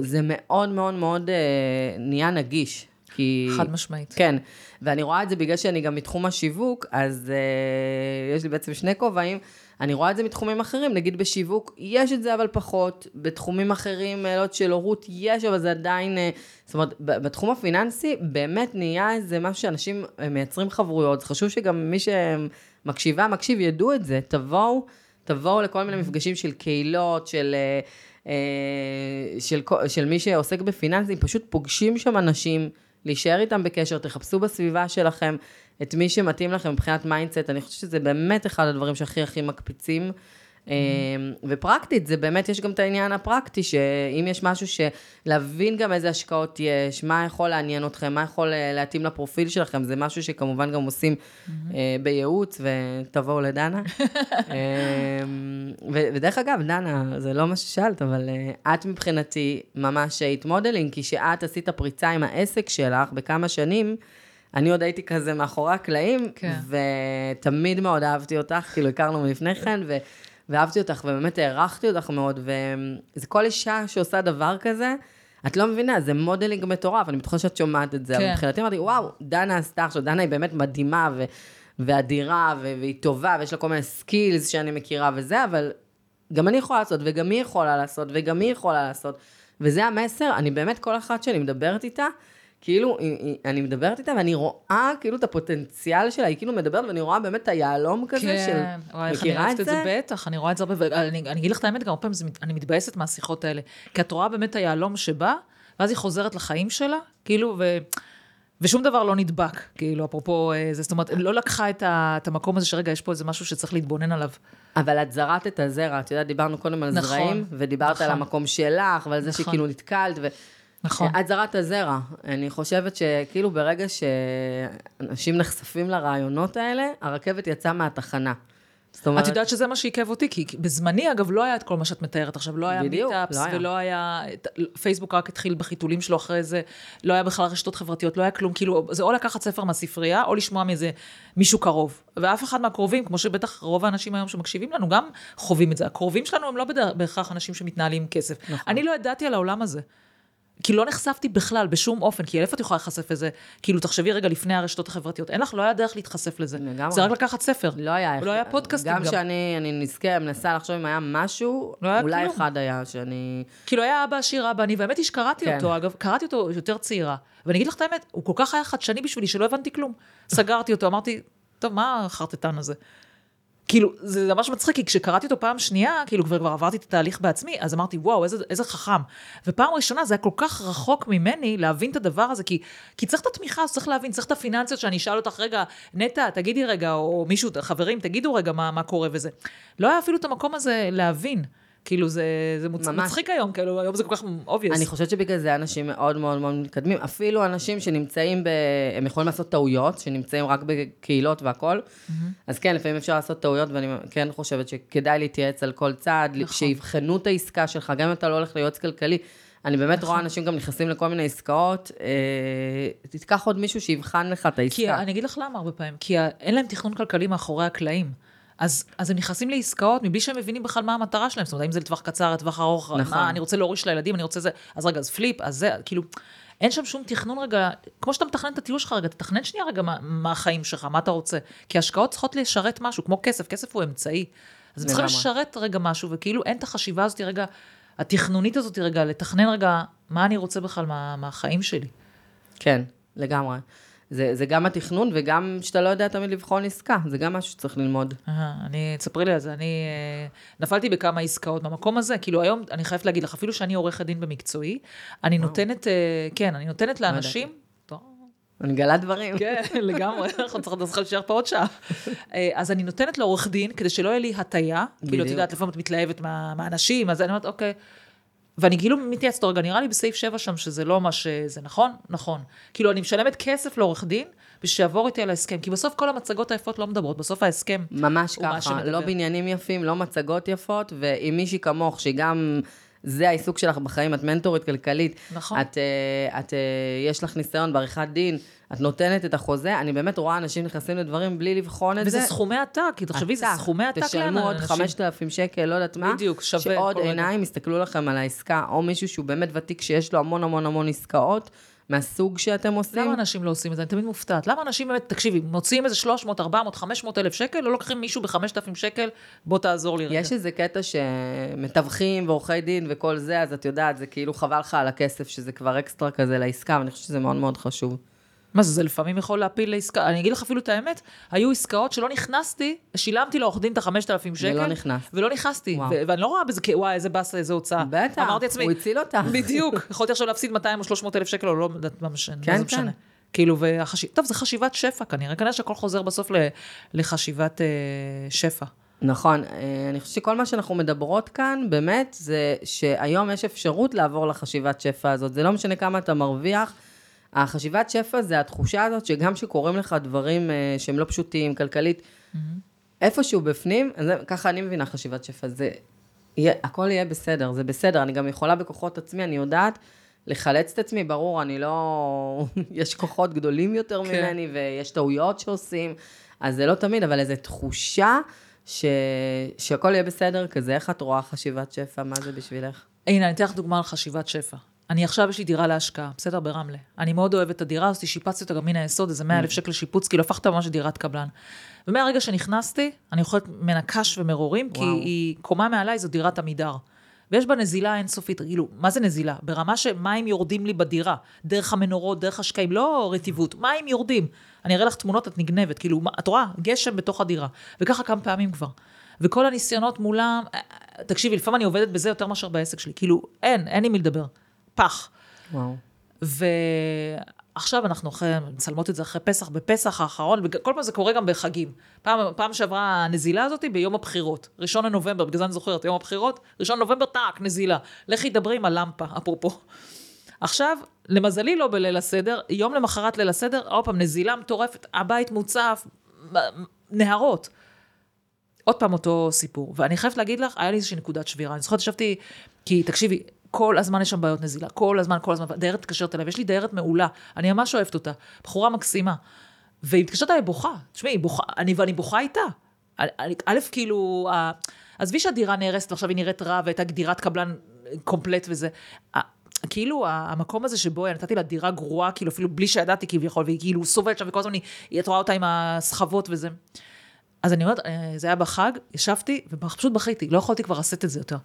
A: זה מאוד מאוד מאוד אה, נהיה נגיש. כי...
B: חד משמעית.
A: כן, ואני רואה את זה בגלל שאני גם מתחום השיווק, אז uh, יש לי בעצם שני כובעים. אני רואה את זה מתחומים אחרים, נגיד בשיווק, יש את זה אבל פחות, בתחומים אחרים, לא יודעת, של הורות יש, אבל זה עדיין, אה, זאת אומרת, בתחום הפיננסי באמת נהיה איזה משהו שאנשים אה, מייצרים חברויות, חשוב שגם מי שמקשיבה, מקשיב, ידעו את זה, תבואו, תבואו לכל מיני מפגשים של קהילות, של... של, כל- של מי שעוסק בפיננסים, פשוט פוגשים שם אנשים, להישאר איתם בקשר, תחפשו בסביבה שלכם את מי שמתאים לכם מבחינת mindset, אני חושבת שזה באמת אחד הדברים שהכי הכי מקפיצים. אה, ופרקטית, זה באמת, יש גם את העניין הפרקטי, שאם יש משהו שלהבין גם איזה השקעות יש, מה יכול לעניין אתכם, מה יכול אה, להתאים לפרופיל שלכם, זה משהו שכמובן גם עושים אה, בייעוץ, ותבואו לדנה. [LAUGHS] ו- ודרך אגב, דנה, זה לא מה ששאלת, אבל אה, את מבחינתי ממש היית modeling, כי כשאת עשית פריצה עם העסק שלך בכמה שנים, אני עוד הייתי כזה מאחורי הקלעים,
B: כן.
A: ותמיד מאוד אהבתי אותך, כאילו הכרנו מלפני כן, ו- ואהבתי אותך, ובאמת הערכתי אותך מאוד, וזה כל אישה שעושה דבר כזה, את לא מבינה, זה modeling מטורף, אני בטוחה שאת שומעת את זה, אבל
B: כן.
A: מבחינתי אמרתי, וואו, דנה עשתה עכשיו, דנה היא באמת מדהימה, ו- ואדירה, ו- והיא טובה, ויש לה כל מיני סקילס שאני מכירה וזה, אבל גם אני יכולה לעשות, וגם היא יכולה לעשות, וגם היא יכולה לעשות. וזה המסר, אני באמת, כל אחת שאני מדברת איתה, כאילו, היא- היא- אני מדברת איתה ואני רואה כאילו את הפוטנציאל שלה, היא כאילו מדברת ואני רואה באמת את היהלום כזה של...
B: כן, וואי, איך אני אוהבת
A: את
B: זה? בטח, אני רואה את זה הרבה, ואני אני אגיד לך את האמת, גם הרבה פעמים אני מתבאסת מהשיחות האלה. כי את רואה באמת את היהלום שבא, ואז היא חוזרת לחיים שלה, כאילו, ו... ושום דבר לא נדבק, כאילו, אפרופו אה, זה, זאת אומרת, לא לקחה את, ה, את המקום הזה שרגע, יש פה איזה משהו שצריך להתבונן עליו.
A: אבל את זרעת את הזרע, את יודעת, דיברנו קודם על
B: נכון,
A: זרעים, ודיברת
B: נכון.
A: על המקום שלך, ועל זה
B: נכון.
A: שכאילו נתקלת, ו...
B: נכון.
A: את זרעת הזרע. אני חושבת שכאילו ברגע שאנשים נחשפים לרעיונות האלה, הרכבת יצאה מהתחנה. זאת אומרת,
B: את יודעת שזה מה שעיכב אותי, כי בזמני, אגב, לא היה את כל מה שאת מתארת עכשיו, לא היה מיטאפס,
A: לא היה.
B: ולא היה, פייסבוק רק התחיל בחיתולים שלו אחרי זה, לא היה בכלל רשתות חברתיות, לא היה כלום, כאילו, זה או לקחת ספר מהספרייה, או לשמוע מאיזה מישהו קרוב. ואף אחד מהקרובים, כמו שבטח רוב האנשים היום שמקשיבים לנו, גם חווים את זה. הקרובים שלנו הם לא בהכרח אנשים שמתנהלים עם כסף.
A: נכון.
B: אני לא ידעתי על העולם הזה. כי לא נחשפתי בכלל, בשום אופן, כי איפה את יכולה להיחשף לזה? כאילו, תחשבי רגע לפני הרשתות החברתיות, אין לך, לא היה דרך להתחשף לזה.
A: לגמרי.
B: זה רק לקחת ספר.
A: לא היה איך.
B: לא היה פודקאסטים
A: גם
B: גם.
A: כשאני אני נזכה, מנסה לחשוב אם היה משהו,
B: לא היה
A: אולי
B: כלום.
A: אחד היה שאני...
B: כאילו היה אבא עשיר, אבא אני, והאמת היא שקראתי
A: כן.
B: אותו, אגב, קראתי אותו יותר צעירה. ואני אגיד לך את האמת, הוא כל כך היה חדשני בשבילי, שלא הבנתי כלום. סגרתי אותו, אמרתי, טוב, מה החרטטן הזה? כאילו, זה ממש מצחיק, כי כשקראתי אותו פעם שנייה, כאילו כבר, כבר עברתי את התהליך בעצמי, אז אמרתי, וואו, איזה, איזה חכם. ופעם ראשונה זה היה כל כך רחוק ממני להבין את הדבר הזה, כי, כי צריך את התמיכה, צריך להבין, צריך את הפיננסיות, שאני אשאל אותך, רגע, נטע, תגידי רגע, או מישהו, חברים, תגידו רגע מה, מה קורה וזה. לא היה אפילו את המקום הזה להבין. כאילו, זה, זה מוצ...
A: ממש.
B: מצחיק היום, כאילו, היום זה כל כך obvious.
A: אני חושבת שבגלל זה אנשים מאוד מאוד מאוד מתקדמים. אפילו אנשים שנמצאים ב... הם יכולים לעשות טעויות, שנמצאים רק בקהילות והכול. אז כן, לפעמים אפשר לעשות טעויות, ואני כן חושבת שכדאי להתייעץ על כל צעד,
B: נכון.
A: שיבחנו את העסקה שלך, גם אם אתה לא הולך ליועץ כלכלי. אני באמת רואה אנשים גם נכנסים לכל מיני עסקאות, אה, תיקח עוד מישהו שיבחן לך את העסקה.
B: כי אני אגיד לך למה הרבה פעמים, כי אין להם תכנון כלכלי מאחורי הקלעים. אז, אז הם נכנסים לעסקאות מבלי שהם מבינים בכלל מה המטרה שלהם. זאת אומרת, האם זה לטווח קצר, לטווח ארוך,
A: נכון.
B: מה, אני רוצה להוריש לילדים, אני רוצה זה, אז רגע, אז פליפ, אז זה, כאילו, אין שם שום תכנון רגע, כמו שאתה מתכנן את הטיול שלך רגע, תתכנן שנייה רגע מה, מה החיים שלך, מה אתה רוצה. כי השקעות צריכות לשרת משהו, כמו כסף, כסף הוא אמצעי. אז הם צריכים. לשרת רגע משהו, וכאילו אין את החשיבה הזאת רגע, התכנונית הזאת רגע, לתכנן רגע מה אני רוצה בכלל מה, מהחיים שלי.
A: כן, לגמרי. זה, זה גם התכנון וגם שאתה לא יודע תמיד לבחון עסקה, זה גם משהו שצריך ללמוד.
B: אה, אני, תספרי לי על זה, אני אה, נפלתי בכמה עסקאות במקום הזה, כאילו היום, אני חייבת להגיד לך, אפילו שאני עורכת דין במקצועי, אני נותנת, אה, כן, אני נותנת לאנשים,
A: אני מגלה דברים.
B: כן, [LAUGHS] לגמרי, [LAUGHS] אנחנו צריכים להישאר פה עוד שעה. אז אני נותנת לעורך דין, כדי שלא יהיה לי הטיה, כאילו, את. יודעת, לפעמים את מתלהבת מה- מהאנשים, אז אני אומרת, אוקיי. ואני כאילו מתייעצת, רגע, נראה לי בסעיף 7 שם שזה לא מה שזה, נכון? נכון. כאילו, אני משלמת כסף לעורך דין, בשביל שיעבור איתי על ההסכם, כי בסוף כל המצגות היפות לא מדברות, בסוף ההסכם
A: ממש
B: הוא מה
A: ככה. לא בניינים יפים, לא מצגות יפות, ועם מישהי כמוך, שגם זה העיסוק שלך בחיים, את מנטורית כלכלית,
B: נכון.
A: את, אה, את, אה, יש לך ניסיון בעריכת דין, את נותנת את החוזה, אני באמת רואה אנשים נכנסים לדברים בלי לבחון את זה.
B: וזה סכומי עתק, כי תחשבי, זה. סכומי עתק
A: תשלמו עוד
B: לאנשים.
A: 5,000 שקל, לא יודעת מה.
B: בדיוק, שווה
A: שעוד. עיניים יסתכלו לכם על העסקה, או מישהו שהוא באמת ותיק, שיש לו המון המון המון עסקאות, מהסוג שאתם עושים.
B: למה אנשים לא עושים את זה? אני תמיד מופתעת. למה אנשים באמת, תקשיבי, מוציאים איזה 300, 400, 500 אלף שקל, לא לוקחים מישהו ב-5,000 שקל, בוא תעזור לי.
A: יש איזה קטע שמתווכים ועורכי דין וכל זה, אז את יודעת, זה כאילו חבל לך על הכסף, שזה כבר אקסטרה כזה לעסקה, ואני חושבת שזה מאוד מאוד חשוב.
B: מה זה, זה לפעמים יכול להפיל לעסקה. אני אגיד לך אפילו את האמת, היו עסקאות שלא נכנסתי, שילמתי לעורך דין את ה-5,000 שקל.
A: ולא נכנסת.
B: ולא נכנסתי.
A: וואו.
B: ו- ואני לא רואה בזה, וואי, איזה באסה, איזה הוצאה.
A: בטח,
B: אמרתי לעצמי,
A: הוא הציל אותך. [LAUGHS]
B: בדיוק. יכולתי עכשיו להפסיד 200 או 300 אלף שקל, או לא יודעת מה משנה.
A: כן,
B: זה
A: כן.
B: משנה. כאילו, והחשיב... טוב, זה חשיבת שפע כנראה. כנראה שהכל חוזר בסוף ל... לחשיבת אה, שפע.
A: נכון, אה, אני חושבת שכל מה שאנחנו מדברות כאן, באמת, זה שהיום יש אפשרות לעבור לחשיבת שפע הזאת. זה לא משנה כמה אתה מרוויח. החשיבת שפע זה התחושה הזאת שגם שקורים לך דברים אה, שהם לא פשוטים, כלכלית, איפשהו בפנים, זה- ככה אני מבינה חשיבת שפע, זה, יהיה, הכל יהיה בסדר, זה בסדר, אני גם יכולה בכוחות עצמי, אני יודעת לחלץ את עצמי, ברור, אני לא, [LAUGHS] יש כוחות גדולים יותר
B: כן.
A: ממני, ויש טעויות שעושים, אז זה לא תמיד, אבל איזו תחושה ש, שהכל יהיה בסדר כזה, איך את רואה חשיבת שפע, מה זה בשבילך?
B: הנה, אני אתן לך דוגמה על חשיבת שפע. אני עכשיו, יש לי דירה להשקעה, בסדר? ברמלה. אני מאוד אוהבת את הדירה הזאת, שיפצתי אותה גם מן היסוד, איזה 100 אלף שקל שיפוץ, כאילו הפכת ממש לדירת קבלן. ומהרגע שנכנסתי, אני אוכלת ממנה קש ומרורים, כי
A: וואו.
B: היא קומה מעליי, זו דירת עמידר. ויש בה נזילה אינסופית, כאילו, מה זה נזילה? ברמה שמים יורדים לי בדירה, דרך המנורות, דרך השקעים, לא רטיבות, מים יורדים. אני אראה לך תמונות, את נגנבת, כאילו, את רואה? גשם בתוך הדירה. וככה כמה פעמים כבר. וכל הניסיונות מולם, אה, אה, תקשיבי, לפעמים אני עובדת בזה יותר מאשר בעסק שלי, כאילו, אין, אין עם מי לדבר. פח.
A: וואו.
B: ועכשיו אנחנו אחרי, מצלמות את זה אחרי פסח, בפסח האחרון, וכל פעם זה קורה גם בחגים. פעם, פעם שעברה הנזילה הזאת ביום הבחירות, ראשון לנובמבר, בגלל זה אני זוכרת, יום הבחירות, ראשון לנובמבר, טאק, נזילה. לכי דברי עם הלמפה, אפרופו. עכשיו, למזלי לא בליל הסדר, יום למחרת ליל הסדר, עוד פעם, נזילה מטורפת, הבית מוצף, נהרות. עוד פעם אותו סיפור. ואני חייבת להגיד לך, היה לי איזושהי נקודת שבירה. אני זוכרת, ישבתי, כי תקשיבי, כל הזמן יש שם בעיות נזילה, כל הזמן, כל הזמן, דיירת מתקשרת אליי, ויש לי דיירת מעולה, אני ממש אוהבת אותה, בחורה מקסימה. והיא מתקשרת אליי בוכה, תשמעי, בוכה, אני, ואני בוכה איתה. א', כאילו, עזבי שהדירה נהרסת ועכשיו היא נראית רע, והייתה דירת קבלן קומפלט וזה. כאילו, המקום הזה שבו נתתי לה דירה גרועה, כאילו, אפילו בלי שידעתי כביכול, והיא כאילו סובלת שם, וכל הזמן היא, את רואה אותה עם הסחבות וזה. אז אני אומרת, אה, זה היה בחג, ישבתי ופשוט בכיתי, לא יכולתי כבר לשאת את זה יותר.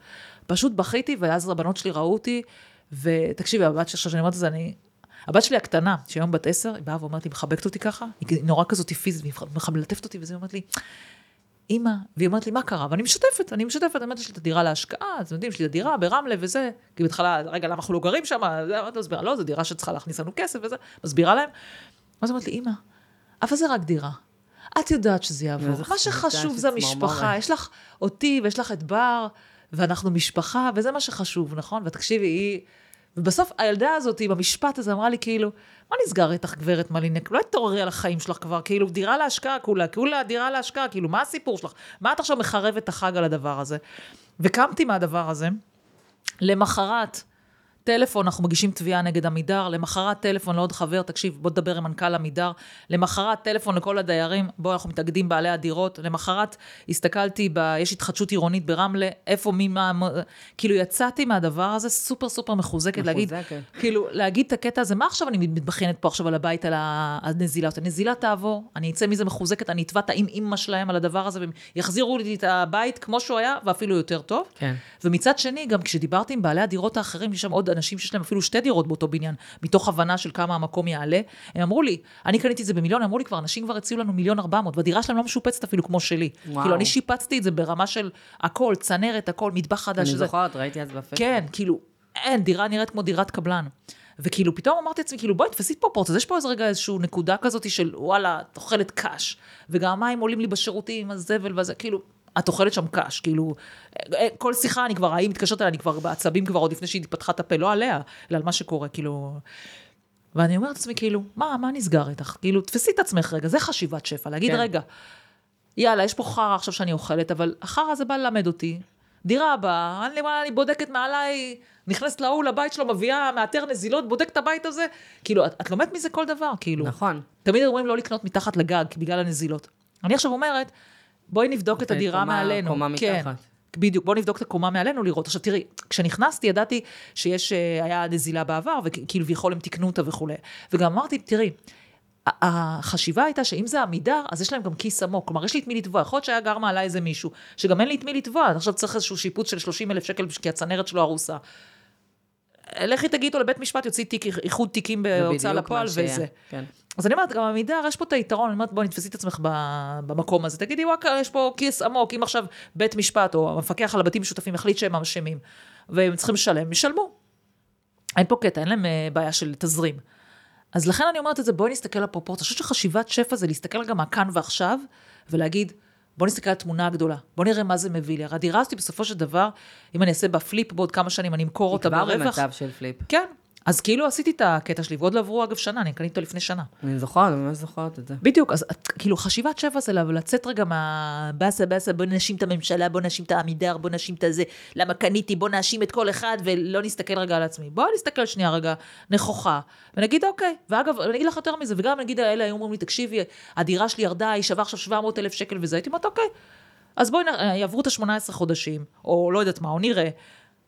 B: פשוט בכיתי, ואז הבנות שלי ראו אותי, ותקשיבי, הבת עכשיו שאני אומרת את זה, אני... הבת שלי הקטנה, שהיא היום בת עשר, היא באה ואומרת לי, מחבקת אותי ככה, היא נורא כזאת פיזית, והיא מלטפת אותי, וזה, היא אומרת לי, אימא, והיא אומרת לי, מה קרה? ואני משתפת, אני משתפת, אני אומרת, יש לי את הדירה להשקעה, אתם יודעים, יש לי את הדירה ברמלה וזה, כי בהתחלה, רגע, למה אנחנו לא גרים שם? זה, אמרתי, מסבירה, לא, זו דירה שצריכה להכניס לנו כסף וזה, מסבירה להם. אז היא אומרת לי, אימא, אבל זה רק דירה. את יודעת שזה יעבור. מה שחשוב זה. המשפחה, יש לך אותי ויש לך את בר, ואנחנו משפחה, וזה מה שחשוב, נכון? ותקשיבי, היא... ובסוף הילדה הזאת עם המשפט הזה אמרה לי כאילו, מה נסגר איתך גברת מלינק? לא תתעוררי על החיים שלך כבר, כאילו דירה להשקעה כולה, כולה דירה להשקעה, כאילו מה הסיפור שלך? מה את עכשיו מחרבת את החג על הדבר הזה? וקמתי מהדבר הזה, למחרת, טלפון, אנחנו מגישים תביעה נגד עמידר, למחרת טלפון לעוד חבר, תקשיב, בוא תדבר עם מנכ"ל עמידר, למחרת טלפון לכל הדיירים, בוא, אנחנו מתאגדים בעלי הדירות, למחרת הסתכלתי, ב, יש התחדשות עירונית ברמלה, איפה, מי, מה, מה, כאילו יצאתי מהדבר הזה סופר סופר מחוזקת, להגיד,
A: מחוזקת.
B: כאילו, להגיד את הקטע הזה, מה עכשיו אני מתבכיינת פה עכשיו על הבית, על הנזילה, הנזילה תעבור, אני אצא מזה מחוזקת, אני אתבע את האם אימא שלהם על הדבר הזה, והם יחזירו לי את הבית כמו שהוא היה, ואפילו יותר טוב.
A: כן.
B: ומצד שני, גם כשדיברתי עם בעלי הדירות האחרים, יש שם עוד אנשים שיש להם אפילו שתי דירות באותו בניין, מתוך הבנה של כמה המקום יעלה, הם אמרו לי, אני קניתי את זה במיליון, אמרו לי כבר, אנשים כבר הציעו לנו מיליון ארבע מאות, והדירה שלהם לא משופצת אפילו כמו שלי.
A: וואו.
B: כאילו, אני שיפצתי את זה ברמה של הכל, צנרת, הכל, מטבח חדש.
A: אני זוכרת, ראיתי אז בפייסבוק.
B: כן, כאילו, אין, דירה נראית כמו דירת קבלן. וכאילו, פתאום אמרתי לעצמי, כאילו, בואי, תפסי פרופורציה, אז יש פה איזה רגע איזושהי נקודה כזאת של, וואלה, את אוכלת קש, וגם המים עולים לי בשירותים, הזבל וזה, כאילו, את אוכלת שם קש, כאילו, אה, כל שיחה, אני כבר, ההיא מתקשרת אליי, אני כבר בעצבים כבר עוד לפני שהיא פתחה את הפה, לא עליה, אלא על מה שקורה, כאילו... ואני אומרת לעצמי, כאילו, מה, מה נסגר איתך? כאילו, תפסי את עצמך רגע, זה חשיבת שפע, להגיד,
A: כן.
B: רגע, יאללה, יש פה חרא עכשיו שאני אוכלת, אבל החרא הזה בא ללמד אותי. דירה הבאה, אני, אני בודקת מעליי, נכנסת להוא לבית שלו, מביאה, מאתר נזילות, בודקת את הבית הזה. כאילו, את, את לומדת מזה כל דבר, כאילו.
A: נכון.
B: תמיד אומרים לא לקנות מתחת לגג, בגלל הנזילות. אני עכשיו אומרת, בואי נבדוק את הדירה
A: קומה-
B: מעלינו.
A: קומה
B: כן,
A: מתחת.
B: בדיוק, בואו נבדוק את הקומה מעלינו לראות. עכשיו תראי, כשנכנסתי ידעתי שיש, אה, היה נזילה בעבר, וכביכול הם תיקנו אותה וכולי. וגם אמרתי, תראי, החשיבה הייתה שאם זה עמידר, אז יש להם גם כיס עמוק. כלומר, יש לי את מי לתבוע. יכול להיות שהיה גר מעלה איזה מישהו, שגם אין לי את מי לתבוע. עכשיו צריך איזשהו שיפוץ של 30 אלף שקל, כי הצנרת שלו הרוסה. לכי תגידי אותו לבית משפט, יוציא תיק, איחוד תיקים בהוצאה לפועל
A: שהיה.
B: וזה.
A: כן.
B: אז אני אומרת, גם עמידר, יש פה את היתרון, אני אומרת, בואי תתפסי את עצמך במקום הזה. תגידי, וואלה, יש פה כיס עמוק, אם עכשיו בית משפט או המפקח על הבתים משותפים יחליט שהם אשמים, והם צריכים לשלם, ישלמו. אין פה קטע, אין להם אה, בעיה של תזרים. אז לכן אני אומרת את זה, בואי נסתכל על הפרופורציה. אני חושבת שחשיבת שפע זה להסתכל גם מהכאן ועכשיו, ולהגיד, בואי נסתכל על התמונה הגדולה, בואי נראה מה זה מביא לי. הרי הדירה הזאת בסופו של דבר, אם אני אעשה בה flip בעוד כמה שנים, אני אמכור
A: היא
B: אותה
A: כבר
B: ברווח.
A: במצב של flip.
B: כן. אז כאילו עשיתי את הקטע שלי, ועוד לא עברו אגב שנה, אני קניתי אותו לפני שנה.
A: אני זוכרת, אני ממש זוכרת את זה.
B: בדיוק, אז כאילו חשיבת שבע זה לצאת רגע מהבאסה באסה, בוא נאשים את הממשלה, בוא נאשים את העמידר, בוא נאשים את הזה, למה קניתי, בוא נאשים את כל אחד ולא נסתכל רגע על עצמי. בוא נסתכל שנייה רגע נכוחה, ונגיד אוקיי, ואגב, אני אגיד לך יותר מזה, וגם נגיד האלה היו אומרים לי, תקשיבי, הדירה שלי ירדה, היא שווה עכשיו 700 אלף שקל וזה, הייתי אומרת אוקיי, אז בואי, נ- יעברו את ה-18 חודשים, או לא יודעת מה, או נראה.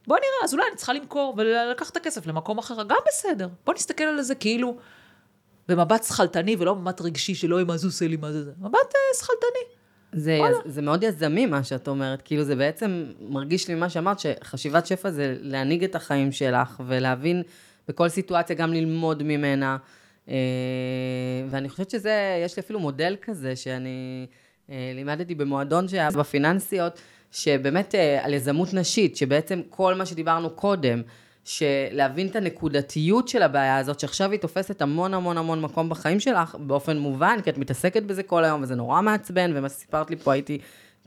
B: בוא נראה, אז אולי אני צריכה למכור ולקחת את הכסף למקום אחר, גם בסדר. בוא נסתכל על זה כאילו במבט שכלתני ולא במבט רגשי שלא מה זה עושה לי, מה זה זה. מבט אה, שכלתני.
A: זה, זה מאוד יזמי מה שאת אומרת, כאילו זה בעצם מרגיש לי מה שאמרת, שחשיבת שפע זה להנהיג את החיים שלך ולהבין בכל סיטואציה גם ללמוד ממנה. אה, ואני חושבת שזה, יש לי אפילו מודל כזה שאני אה, לימדתי במועדון שהיה בפיננסיות, שבאמת אה, על יזמות נשית, שבעצם כל מה שדיברנו קודם, שלהבין את הנקודתיות של הבעיה הזאת, שעכשיו היא תופסת המון המון המון מקום בחיים שלך, באופן מובן, כי את מתעסקת בזה כל היום, וזה נורא מעצבן, ומה שסיפרת לי פה הייתי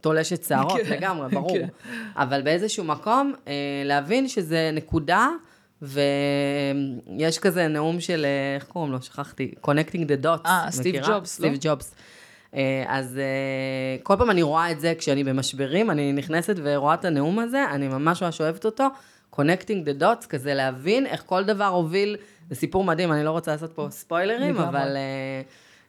A: תולשת שערות
B: כן,
A: לגמרי, ברור.
B: כן.
A: אבל באיזשהו מקום, אה, להבין שזה נקודה, ויש כזה נאום של, אה, איך קוראים לו? שכחתי, Connecting the Dots.
B: אה, סטיב? ג'ובס, לא?
A: סטיב ג'ובס. אה, אז אה, כל פעם אני רואה את זה כשאני במשברים, אני נכנסת ורואה את הנאום הזה, אני ממש ממש אוהבת אותו. Connecting the dots, כזה להבין איך כל דבר הוביל, זה סיפור מדהים, אני לא רוצה לעשות פה ספוילרים. אבל אה,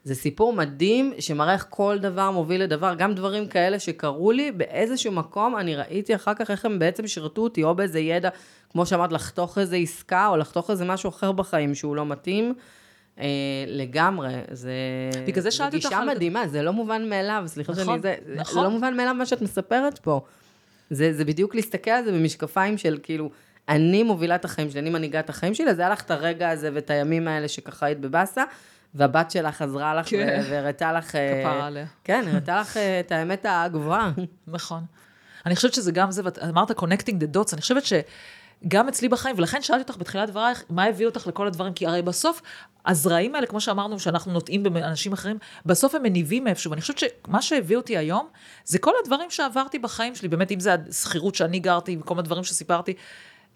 A: זה סיפור מדהים שמראה איך כל דבר מוביל לדבר, גם דברים כאלה שקרו לי, באיזשהו מקום אני ראיתי אחר כך איך הם בעצם שירתו אותי, או באיזה ידע, כמו שאמרת, לחתוך איזה עסקה, או לחתוך איזה משהו אחר בחיים שהוא לא מתאים. אה, לגמרי, זה...
B: בגלל זה שאלתי אותך
A: גישה מדהימה, זה לא מובן מאליו, סליחה
B: נכון,
A: שאני זה,
B: נכון.
A: זה לא מובן מאליו מה שאת מספרת פה. זה, זה בדיוק להסתכל על זה במשקפיים של כאילו, אני מובילה את החיים שלי, אני מנהיגה את החיים שלי, אז היה לך את הרגע הזה ואת הימים האלה שככה היית בבאסה, והבת שלך עזרה לך
B: כן.
A: והראתה לך... אה,
B: כפרה עליה.
A: כן, הראתה לך אה, את האמת הגבוהה.
B: נכון. אני חושבת שזה גם זה, ואת אמרת connecting the dots, אני חושבת שגם אצלי בחיים, ולכן שאלתי אותך בתחילת דברייך, מה הביא אותך לכל הדברים? כי הרי בסוף, הזרעים האלה, כמו שאמרנו, שאנחנו נוטעים באנשים אחרים, בסוף הם מניבים מאיפשהו. ואני חושבת שמה שהביא אותי היום, זה כל הדברים שעברתי בחיים שלי, באמת, אם זה השכירות שאני גרתי, וכל הדברים שסיפרתי,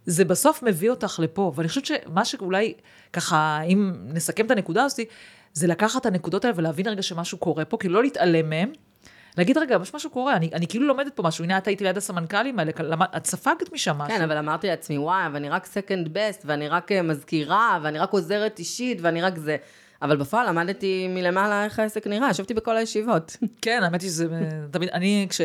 B: זה בסוף מביא אותך לפה. ואני חושבת שמה שאולי, ככה, אם נסכם את הנקודה הזאת, זה לקחת את הנקודות האלה ולהבין רגע שמשהו קורה פה, כאילו לא להתעלם מהם, להגיד, רגע, יש משהו קורה, אני, אני כאילו לומדת פה משהו, הנה את הייתי ליד הסמנכ"לים האלה, את ספגת משם משהו.
A: כן, אבל אמרתי לעצמי, וואי, ואני רק סקנד בסט, ואני רק אה, מזכירה, ואני רק עוזרת אישית, ואני רק זה. אבל בפועל למדתי מלמעלה איך העסק נראה, ישבתי בכל הישיבות.
B: כן, האמת היא שזה תמיד, אני, כש...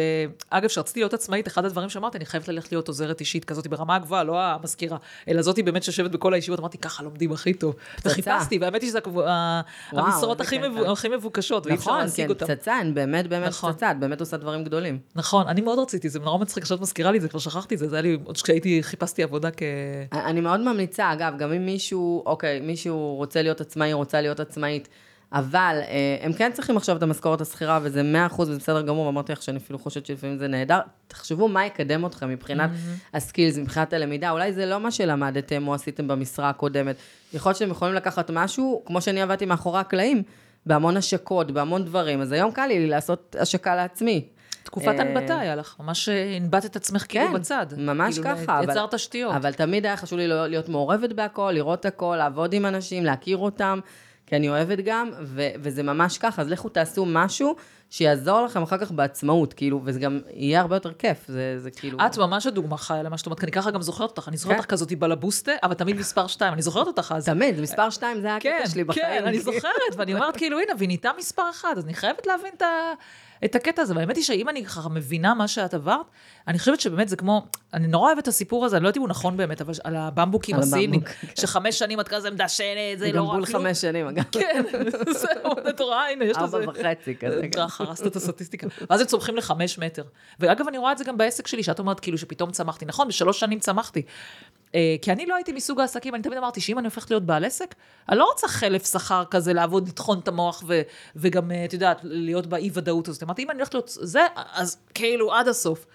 B: אגב, כשרציתי להיות עצמאית, אחד הדברים שאמרתי, אני חייבת ללכת להיות עוזרת אישית כזאת ברמה הגבוהה, לא המזכירה, אלא זאתי באמת שיושבת בכל הישיבות, אמרתי, ככה לומדים הכי טוב. וחיפשתי, והאמת היא שזה המשרות הכי, מבו, הכי מבוקשות, ואי אפשר
A: נכון,
B: להשיג
A: כן,
B: אותן.
A: פצצה, הן באמת באמת
B: נכון.
A: פצצה, את באמת עושה דברים גדולים.
B: נכון, אני מאוד רציתי, זה נורא מצחיק שאת מזכירה לי את זה, כבר שכחתי את זה, זה היה לי, עוד כשהייתי, חיפשתי עבודה כ...
A: אני מאוד ממליצה, אגב, גם אם מישהו, אוקיי, מישהו רוצה להיות עצמאי, רוצה להיות עצמאית, אבל אה, הם כן צריכים עכשיו את המשכורת השכירה, וזה 100% וזה בסדר גמור, אמרתי לך שאני אפילו חושבת שלפעמים זה נהדר. תחשבו מה יקדם אתכם מבחינת הסקילס, מבחינת הלמידה, אולי זה לא מה שלמדתם או עשיתם במשרה הקודמת. יכול להיות שאתם יכולים לקחת משהו, כמו שאני עבדתי מאחורי הקלעים, בהמון השקות, בהמון דברים, אז היום קל לי לעשות השקה לעצמי.
B: תקופת
A: אה,
B: הנבטה היה לך, ממש הנבטת את עצמך כאילו
A: כן,
B: בצד.
A: ממש
B: כאילו,
A: ככה. אבל-
B: יצרת תשתיות.
A: אבל תמיד היה חשוב לי לא- להיות מעורבת בהכל, לראות הכל, לעבוד עם אנשים, להכיר אותם, כי אני אוהבת גם, ו- וזה ממש ככה, אז לכו תעשו משהו שיעזור לכם אחר כך בעצמאות, כאילו, וזה גם יהיה הרבה יותר כיף, זה, זה כאילו...
B: את ממש הדוגמה חיה למה שאת אומרת, כי אני ככה גם זוכרת אותך, אני זוכרת
A: כן.
B: אותך כזאת בלבוסטה, אבל תמיד מספר שתיים, אני זוכרת אותך אז.
A: תמיד, זה מספר שתיים, זה היה
B: כן,
A: הקטע שלי בחיים.
B: כן, אני זוכרת, ואני אומרת כאילו, הנה, והיא נהייתה מספר אחד, אז אני חייבת להבין את ה... את הקטע הזה, והאמת היא שאם אני ככה מבינה מה שאת עברת, אני חושבת שבאמת זה כמו, אני נורא אוהבת את הסיפור הזה, אני לא יודעת אם הוא נכון באמת, אבל על הבמבוקים הסינים,
A: כן.
B: שחמש שנים את כזה מדשנת, זה לא
A: גם
B: רע
A: בול
B: כלום.
A: חמש שנים, אגב.
B: כן, [LAUGHS] זהו, את רואה, הנה, יש לזה...
A: ארבע וחצי כזה. כן.
B: הרסת את הסטטיסטיקה. ואז הם צומחים לחמש מטר. ואגב, אני רואה את זה גם בעסק שלי, שאת אומרת כאילו שפתאום צמחתי. נכון, בשלוש שנים צמחתי. אה, כי אני לא הייתי מסוג העסקים, אני תמיד אמרתי שאם אני הופכת להיות בעל עסק, אני לא רוצה חלף שכר כזה, לעבוד, לטחון את המוח, ו, וגם, אה, את יודעת, להיות באי-ודאות הזאת. אמרתי, אם אני הולכת להיות זה, אז כאילו עד הסוף.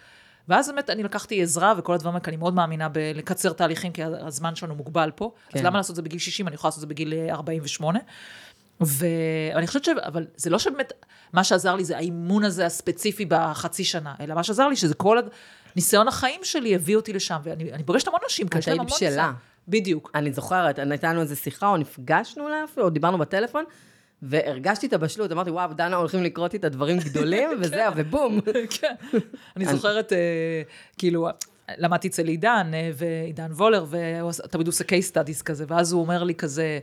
B: ואז באמת אני לקחתי עזרה וכל הדברים האלה, אני מאוד מאמינה בלקצר תהליכים, כי הזמן שלנו מוגבל פה. כן. אז. למה לעשות את זה בגיל 60? אני יכולה לעשות את זה בגיל אה, 48. ואני חושבת ש... אבל זה לא שבאמת, מה שעזר לי זה האימון הזה הספציפי בחצי שנה, אלא מה שעזר לי שזה כל ניסיון החיים שלי הביא אותי לשם, ואני אני פוגשת המון נשים, כי
A: את
B: יש להם
A: היית
B: המון
A: בשלה.
B: ניסיון. בדיוק.
A: אני זוכרת, לנו איזו שיחה, או נפגשנו אולי אפילו, או דיברנו בטלפון, והרגשתי את הבשלות, אמרתי, וואו, דנה, הולכים לקרות איתה דברים גדולים, [LAUGHS] וזהו, ובום. [LAUGHS]
B: כן. אני זוכרת, אה, כאילו, למדתי אצל עידן, אה, ועידן וולר, והוא עושה- תמיד הוא עושה case studies כזה, ואז הוא אומר לי כזה,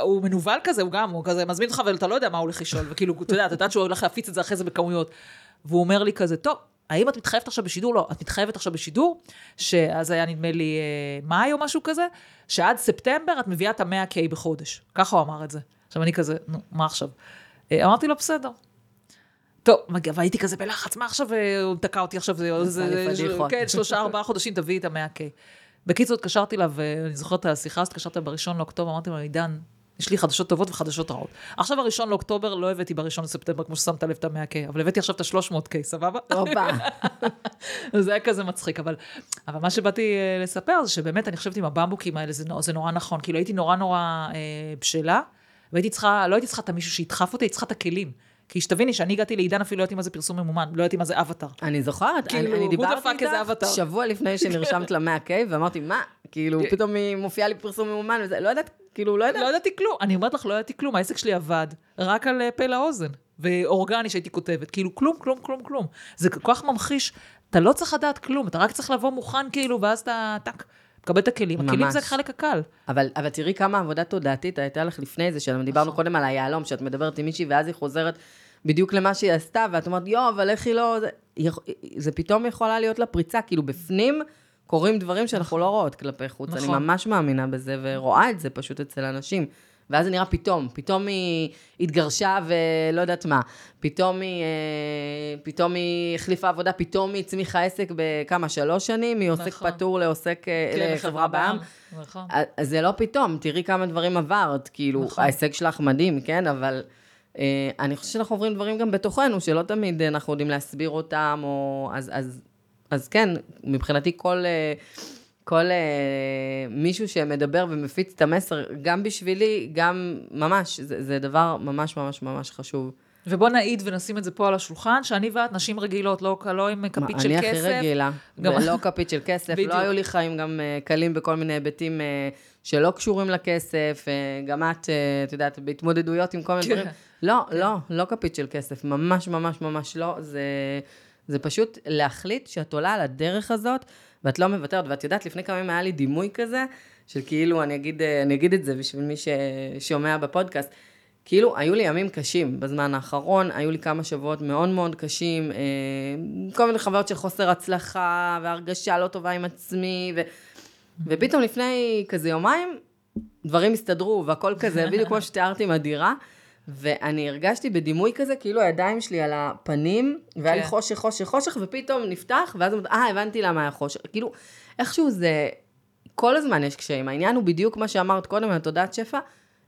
B: הוא מנוול כזה, הוא גם, הוא כזה מזמין אותך ואתה לא יודע מה הוא הולך לשאול, וכאילו, אתה יודע, אתה יודעת שהוא הולך להפיץ את זה אחרי זה בכמויות. והוא אומר לי כזה, טוב, האם את מתחייבת עכשיו בשידור? לא, את מתחייבת עכשיו בשידור, שאז היה נדמה לי אה, מאי או משהו כזה, שעד ספטמבר את מביאה את ה-100K בחודש. ככה הוא אמר את זה. עכשיו אני כזה, נו, מה עכשיו? אה, אמרתי לו, בסדר. טוב, והייתי כזה בלחץ, מה עכשיו, אה, הוא תקע אותי עכשיו, זה, זה,
A: פדיחות.
B: כן, שלושה, ארבעה חודשים, תביאי את המאה K. בקיצור, התקשרתי אליו, ואני זוכרת את השיחה הזאת, התקשרתי בראשון לאוקטובר, אמרתי לו, עידן, יש לי חדשות טובות וחדשות רעות. עכשיו הראשון לאוקטובר, לא הבאתי בראשון לספטמבר, כמו ששמת לב את המאה K, אבל הבאתי עכשיו את ה-300K, סבבה?
A: הופה. [LAUGHS]
B: זה היה כזה מצחיק, אבל, אבל מה שבאתי אה, לספר זה שבאמת, אני חושבת עם הבמבוקים האלה, זה, זה נורא נכון. כאילו הייתי נורא נורא אה, בשלה, והייתי צריכה, לא הייתי צריכה את המישהו שידחף אותי, הייתי צריכה את הכלים. כי שתביני, שאני הגעתי לעידן אפילו לא ידעתי מה זה פרסום ממומן, לא ידעתי מה זה אבטאר.
A: אני זוכרת,
B: כאילו,
A: אני, אני דיברתי איתך? שבוע לפני שנרשמת ל-100K, ואמרתי, מה? כאילו, פתאום היא מופיעה לי פרסום ממומן, וזה, לא יודעת, כאילו, לא יודעת.
B: לא ידעתי כלום, אני אומרת לך, לא ידעתי כלום, העסק שלי עבד רק על אה, פה לאוזן, ואורגני שהייתי כותבת, כאילו כלום, כלום, כלום, כלום. זה כל כך ממחיש, אתה לא צריך לדעת כלום, אתה רק צריך לבוא מוכן כאילו, ואז אתה, טאק, מקבל את הכלים. הכלים
A: ממש.
B: זה החלק הקל.
A: אבל, אבל תראי כמה עבודה תודעתית הייתה לך לפני זה, שדיברנו
B: נכון.
A: קודם על היהלום, שאת מדברת עם מישהי, ואז היא חוזרת בדיוק למה שהיא עשתה, ואת אומרת, יואו, אבל איך היא לא... זה, זה פתאום יכולה להיות לה פריצה, כאילו בפנים קורים דברים שאנחנו לא רואות כלפי חוץ. אני
B: נכון.
A: ממש מאמינה בזה, ורואה את זה פשוט אצל אנשים. ואז זה נראה פתאום, פתאום היא התגרשה ולא יודעת מה, פתאום היא, אה, פתאום היא החליפה עבודה, פתאום היא הצמיחה עסק בכמה, שלוש שנים, מעוסק
B: נכון.
A: פטור לעוסק,
B: כן,
A: לחברה בע"מ.
B: נכון.
A: אז זה לא פתאום, תראי כמה דברים עברת, כאילו,
B: נכון.
A: ההישג שלך מדהים, כן? אבל אה, אני חושבת שאנחנו עוברים דברים גם בתוכנו, שלא תמיד אנחנו יודעים להסביר אותם, או... אז, אז, אז כן, מבחינתי כל, כל אה, מישהו שמדבר ומפיץ את המסר, גם בשבילי, גם ממש, זה, זה דבר ממש ממש ממש חשוב.
B: ובוא נעיד ונשים את זה פה על השולחן, שאני ואת נשים רגילות, לא, לא עם כפית של
A: אני
B: כסף.
A: הכי רגילה,
B: גם-
A: ולא כפית של כסף.
B: בדיוק.
A: לא היו לי חיים גם אה, קלים בכל מיני היבטים אה, שלא קשורים לכסף. אה, גם את, את יודעת, בהתמודדויות עם כל מיני
B: כן.
A: דברים. לא, לא, לא כפית של כסף. ממש, ממש, ממש לא. זה, זה פשוט להחליט שאת עולה על הדרך הזאת, ואת לא מוותרת. ואת יודעת, לפני כמה ימים היה לי דימוי כזה, של כאילו, אני אגיד, אה, אני אגיד את זה בשביל מי ששומע בפודקאסט. כאילו, היו לי ימים קשים בזמן האחרון, היו לי כמה שבועות מאוד מאוד קשים, אה, כל מיני חוויות של חוסר הצלחה, והרגשה לא טובה עם עצמי, ו... ופתאום לפני כזה יומיים, דברים הסתדרו, והכל כזה, בדיוק כמו [LAUGHS] שתיארתי עם הדירה, ואני הרגשתי בדימוי כזה, כאילו הידיים שלי על הפנים, והיה לי
B: כן.
A: חושך, חושך, חושך, ופתאום נפתח, ואז אמרתי, אה, הבנתי למה היה חושך. כאילו, איכשהו זה, כל הזמן יש קשיים. העניין הוא בדיוק מה שאמרת קודם, על תודעת שפע,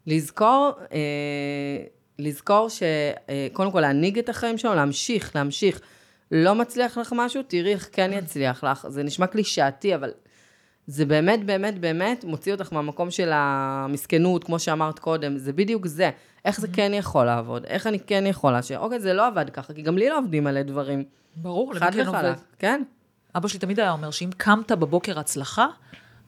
A: לזכור, אה, לזכור שקודם כל להנהיג את החיים שלנו, להמשיך, להמשיך. לא מצליח לך משהו, תראי איך כן יצליח לך. זה נשמע קלישאתי, אבל זה באמת, באמת, באמת מוציא אותך מהמקום של המסכנות, כמו שאמרת קודם, זה בדיוק זה. איך זה כן יכול לעבוד? איך אני כן יכולה ש... אוקיי, זה לא עבד ככה, כי גם לי לא עובדים מלא דברים.
B: ברור, למי כן עובד.
A: כן?
B: אבא שלי תמיד היה אומר שאם קמת בבוקר הצלחה,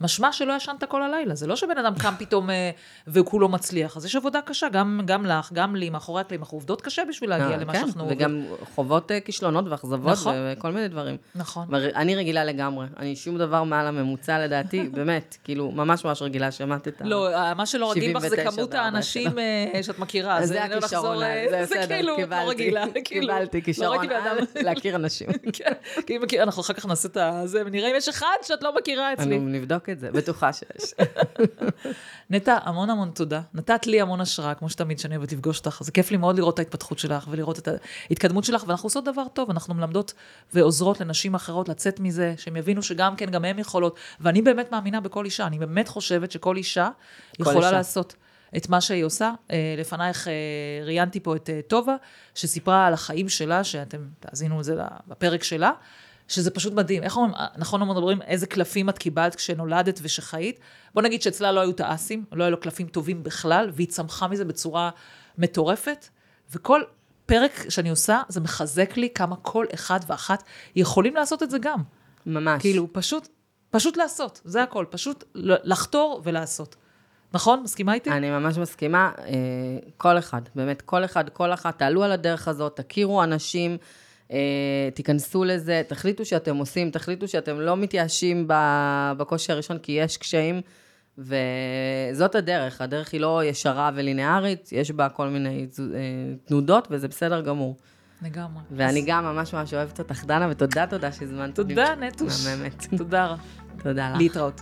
B: משמע שלא ישנת כל הלילה. זה לא שבן אדם קם פתאום אה, והוא כולו מצליח. אז יש עבודה קשה, גם, גם לך, גם לי, מאחורי הקלעים. אנחנו עובדות קשה בשביל להגיע
A: אה,
B: למה
A: כן,
B: שאנחנו...
A: וגם חוות אה, כישלונות ואכזבות
B: נכון.
A: וכל מיני דברים.
B: נכון.
A: אני רגילה לגמרי, אני שום דבר מעל הממוצע לדעתי, [LAUGHS] באמת, כאילו, ממש ממש רגילה, שמעת את ה...
B: לא, מה שלא רגיל בך זה
A: 79
B: כמות האנשים שאת מכירה.
A: זה
B: לא
A: הכישרון, זה בסדר,
B: כאילו,
A: קיבלתי. [LAUGHS]
B: כאילו,
A: קיבלתי
B: לא
A: כישרון [LAUGHS] להכיר אנשים.
B: כן, אנחנו אחר כך נעשה את זה, ונראה אם יש אחד שאת לא מכירה אצלי.
A: נבדוק את זה, בטוחה שיש.
B: נטע, המון המון תודה. נתת לי המון השראה, כמו שתמיד שאני אוהבת לפגוש אותך. זה כיף לי מאוד לראות את ההתפתחות שלך ולראות את ההתקדמות שלך, ואנחנו עושות דבר טוב, אנחנו מלמדות ועוזרות לנשים אחרות לצאת מזה, שהם יבינו שגם כן, גם הן יכולות. ואני באמת מאמינה בכל אישה, אני באמת חושבת שכל אישה יכולה
A: אישה.
B: לעשות. את מה שהיא עושה. אה, לפנייך אה, ראיינתי פה את אה, טובה, שסיפרה על החיים שלה, שאתם תאזינו את זה בפרק שלה, שזה פשוט מדהים. איך אומרים, נכון אומרים, איזה קלפים את קיבלת כשנולדת ושחיית? בוא נגיד שאצלה לא היו תעשים, לא היו לו קלפים טובים בכלל, והיא צמחה מזה בצורה מטורפת, וכל פרק שאני עושה, זה מחזק לי כמה כל אחד ואחת יכולים לעשות את זה גם.
A: ממש.
B: כאילו, פשוט, פשוט לעשות, זה הכל, פשוט לחתור ולעשות. נכון? מסכימה איתי?
A: אני ממש מסכימה, אה, כל אחד, באמת, כל אחד, כל אחת, תעלו על הדרך הזאת, תכירו אנשים, תיכנסו לזה, תחליטו שאתם עושים, תחליטו שאתם לא מתייאשים בקושי הראשון, כי יש קשיים, וזאת הדרך, הדרך היא לא ישרה ולינארית, יש בה כל מיני אה, תנודות, וזה בסדר גמור.
B: לגמרי.
A: ואני גם ממש ממש אוהבת אותך, דנה, ותודה, תודה שהזמנת אותי.
B: תודה, נטוש.
A: מהממת.
B: תודה רבה.
A: תודה לך.
B: להתראות.